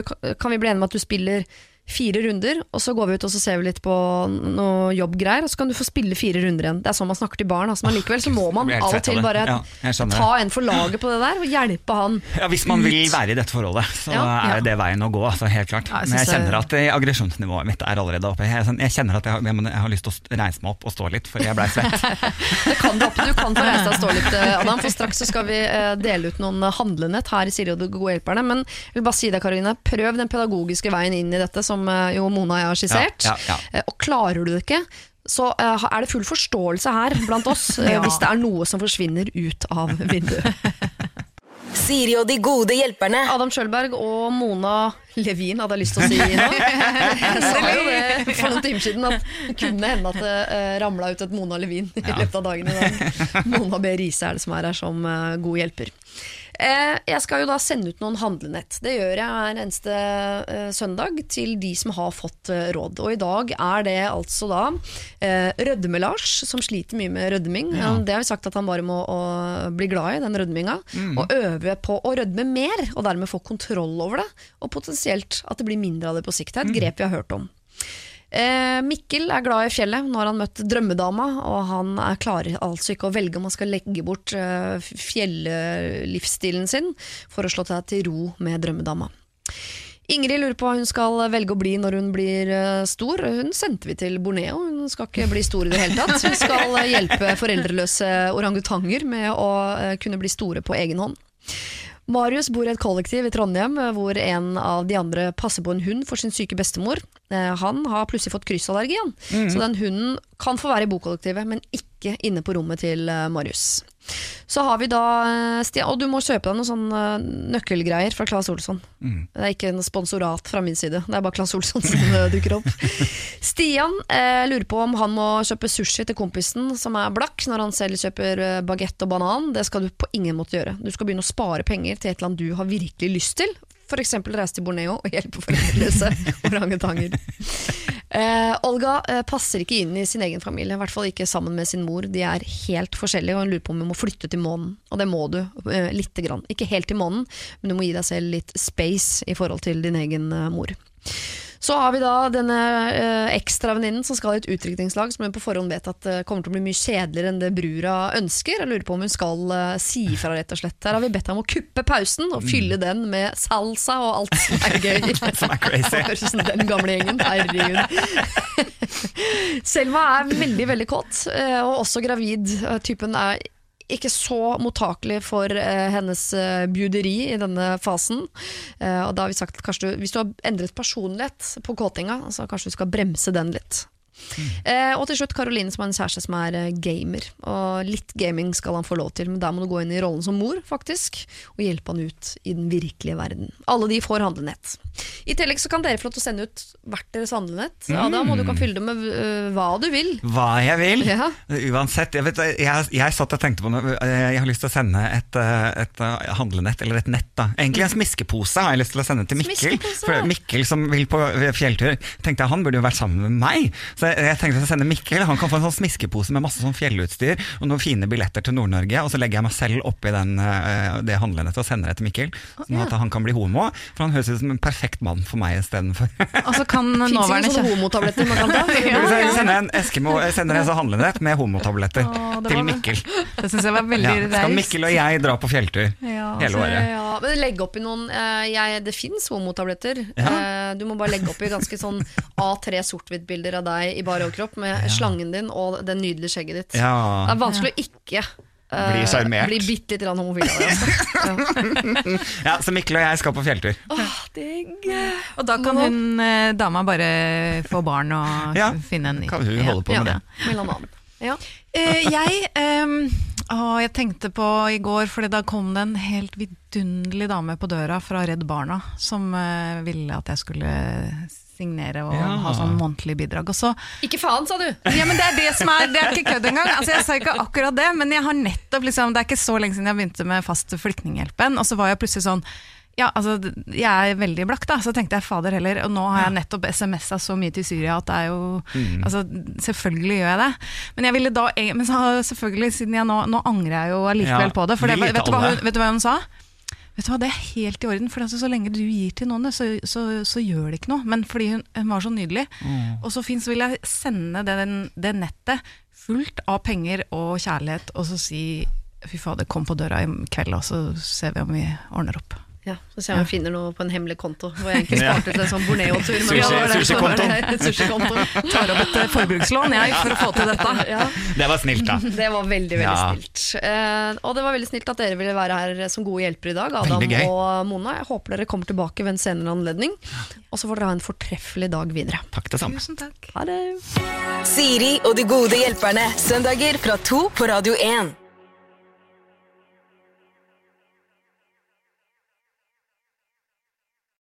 Kan vi bli enige om at du spiller fire runder, og så går vi ut og så ser vi litt på noe jobbgreier, og så kan du få spille fire runder igjen. Det er sånn man snakker til barn. Altså, men likevel så må man av og til bare Ja, ta en for laget på det der, og hjelpe han. Ja, Hvis man vil være i dette forholdet, så Ja, er det veien å gå. Altså, helt klart. Jeg Men jeg kjenner at eh, aggresjonsnivået mitt er allerede oppe. Jeg, jeg kjenner at jeg, har- jeg, har lyst til å reise meg opp og stå litt, for jeg blei svett. [LAUGHS] Det kan du, du kan få reise deg og stå litt, eh, Adam, for straks så skal vi eh, dele ut noen handlenett her i Siri og de gode hjelperne. Men jeg vil bare si deg, Karoline, prøv den pedagogiske veien inn i dette, som eh, jo Mona og jeg har skissert. Ja, ja, Eh, Og klarer du det ikke, så eh, er det full forståelse her blant oss, [LAUGHS] Ja. hvis det er noe som forsvinner ut av [LAUGHS] vinduet. Siri og de gode hjelperne. Adam Schjølberg og Mona Levin hadde jeg lyst til å si nå. [LAUGHS] Jeg sa jo det for noen timer siden at det kunne hende at det uh, ramla ut et Mona Levin i løpet av dagen i dag. Mona B. Riise er det som er her som god hjelper. Eh, jeg skal jo da sende ut noen handlenett. Det gjør jeg hver eneste eh, søndag til de som har fått eh, råd. Og i dag er det altså da Rødme-Lars, som sliter mye med rødming. Det har vi sagt at han bare må bli glad i, den rødminga. Og øve på å rødme mer, og dermed få kontroll over det. Og potensielt at det blir mindre av det på sikt. Det er et grep vi har hørt om. Eh, Mikkel er glad i fjellet. Nå har han møtt drømmedama, og han er klarer altså ikke å velge om han skal legge bort eh, fjellivsstilen sin for å slå seg til ro med drømmedama. Ingrid lurer på hva hun skal velge å bli når hun blir eh, stor. Hun sendte vi til Borneo. Hun skal ikke bli stor i det hele tatt. Hun skal hjelpe foreldreløse orangutanger med å eh, kunne bli store på egen hånd. Marius bor i et kollektiv i Trondheim eh, hvor en av de andre passer på en hund for sin syke bestemor. Eh, Han har plutselig fått kryssallergi, mm. så den hunden kan få være i bokollektivet, men ikke inne på rommet til eh, Marius. Så har vi da eh, Stian, og du må kjøpe deg noen sånne eh, nøkkelgreier fra Claes Olsson. Det er ikke en sponsorat fra min side, det er bare Claes Olsson som eh, dukker opp. [LAUGHS] Stian eh, lurer på om han må kjøpe sushi til kompisen som er blakk, når han selv kjøper bagett og banan. Det skal du på ingen måte gjøre. Du skal begynne å spare penger til et eller annet du har virkelig lyst til. F.eks. reise til Borneo og hjelpe foreldreløse [LAUGHS] orangutanger. Eh, Olga eh, passer ikke inn i sin egen familie, i hvert fall ikke sammen med sin mor. De er helt forskjellige, og hun lurer på om hun må flytte til månen. Og det må du, eh, lite grann. Ikke helt til månen, men du må gi deg selv litt space i forhold til din egen eh, mor. Så har vi da denne ekstra ekstravenninnen som skal i et utdrikningslag, som hun på forhånd vet at eh, kommer til å bli mye kjedeligere enn det brura ønsker. Jeg lurer på om hun skal eh, si ifra, rett og slett. Her har vi bedt ham å kuppe pausen og fylle den med salsa og alt som er gøy. [LAUGHS] Som er crazy. Høres ut som den gamle gjengen. Herregud. [LAUGHS] Selma er veldig, veldig kåt, eh, og også gravid. Eh, Typen er ikke så mottakelig for eh, hennes eh, bjuderi i denne fasen. Eh, og da har vi sagt at du, hvis du har endret personlighet på kåtinga, så kanskje du skal bremse den litt. Eh, og til slutt Caroline som har en kjæreste som er eh, gamer. Og litt gaming skal han få lov til, men der må du gå inn i rollen som mor, faktisk. Og hjelpe han ut i den virkelige verden. Alle de får handlenett. I tillegg så kan dere få lov til å sende ut hvert deres handlenett. Adam, og du kan fylle det med uh, hva du vil. Hva jeg vil. Ja. Uansett. Jeg, vet, jeg, jeg satt og tenkte på noe. Jeg har lyst til å sende et, eh, et eh, handlenett, eller et nett. da Egentlig en smiskepose har jeg lyst til å sende til Mikkel. Mikkel som vil på fjelltur, tenkte jeg han burde jo vært sammen med meg. Så jeg, jeg tenkte å sende Mikkel Han kan få en sånn smiskepose med masse sånn fjellutstyr og noen fine billetter til Nord-Norge. Og så legger jeg meg selv oppi den, eh, det handlenettet og sender det til Mikkel. Sånn at han kan bli homo. For han høres ut som en perfekt mann for meg istedenfor. [LAUGHS] Altså kan nåværende homotabletter man kan ta? Så jeg sender en Eskimo, jeg sender en sånn handlenett med homotabletter Å, til Mikkel. Det syns jeg var veldig Ja, skal. Mikkel og jeg dra på fjelltur Ja, hele året? Ja, men legg opp i noen eh, jeg, Det fins homotabletter. Ja. Eh, du må bare legge opp i ganske sånn A3 sort-hvitt-bilder av deg i bar overkropp med slangen din og det nydelige skjegget ditt. Ja. Det er vanskelig å ikke eh, Bli sjarmert. Bli bitte litt homofil av det. Altså. Ja. [LAUGHS] ja, så Mikkel og jeg skal på fjelltur. Åh, digg. Og da kan hun eh, dama bare få barn og Ja, finne en ny. Kan hun holde på Ja, med det? Ja, en annen. Ja. Uh, jeg, ehm, å, jeg tenkte på i går, fordi da kom det en helt vidunderlig dame på døra fra Redd Barna som uh, ville at jeg skulle signere og Ja. ha sånn månedlig bidrag. Og så Ikke faen, sa du! ja, men Det er det som er, det er ikke kødd engang. Altså, jeg sa ikke akkurat det, men jeg har nettopp liksom, det er ikke så lenge siden jeg begynte med fast Flyktninghjelpen, og så var jeg plutselig sånn ja, altså, Jeg er veldig blakk, da, så tenkte jeg fader heller. Og nå har jeg nettopp SMS-a så mye til Syria at det er jo altså, Selvfølgelig gjør jeg det. Men jeg ville da Men så, selvfølgelig, siden jeg nå, nå angrer jeg jo allikevel Ja, på det. For det, vet, du hva vet du hva hun sa? Vet du hva, Det er helt i orden, for altså, så lenge du gir til noen, så, så, så gjør det ikke noe. Men fordi hun, hun var så nydelig. Og så fint så vil jeg sende det, det nettet fullt av penger og kjærlighet, og så si fy fader, kom på døra i kveld, og så ser vi om vi ordner opp. Ja, Så ser jeg om jeg finner noe på en hemmelig konto, hvor jeg egentlig startet sparte til en sånn Borneo-tur. Sushi- sushikontoen. Sushikontoen. [LAUGHS] Tar opp et eh, forbrukslån jeg, for å få til dette. [LAUGHS] Ja, Det var snilt, da. det var veldig, veldig Ja. snilt. Eh, og det var veldig snilt at dere ville være her som gode hjelpere i dag, Adam og Mona. Jeg håper dere kommer tilbake ved en senere anledning. Og så får dere ha en fortreffelig dag videre. Takk det samme. Tusen takk. Ha det! Siri og de gode hjelperne. Søndager fra to på Radio 1.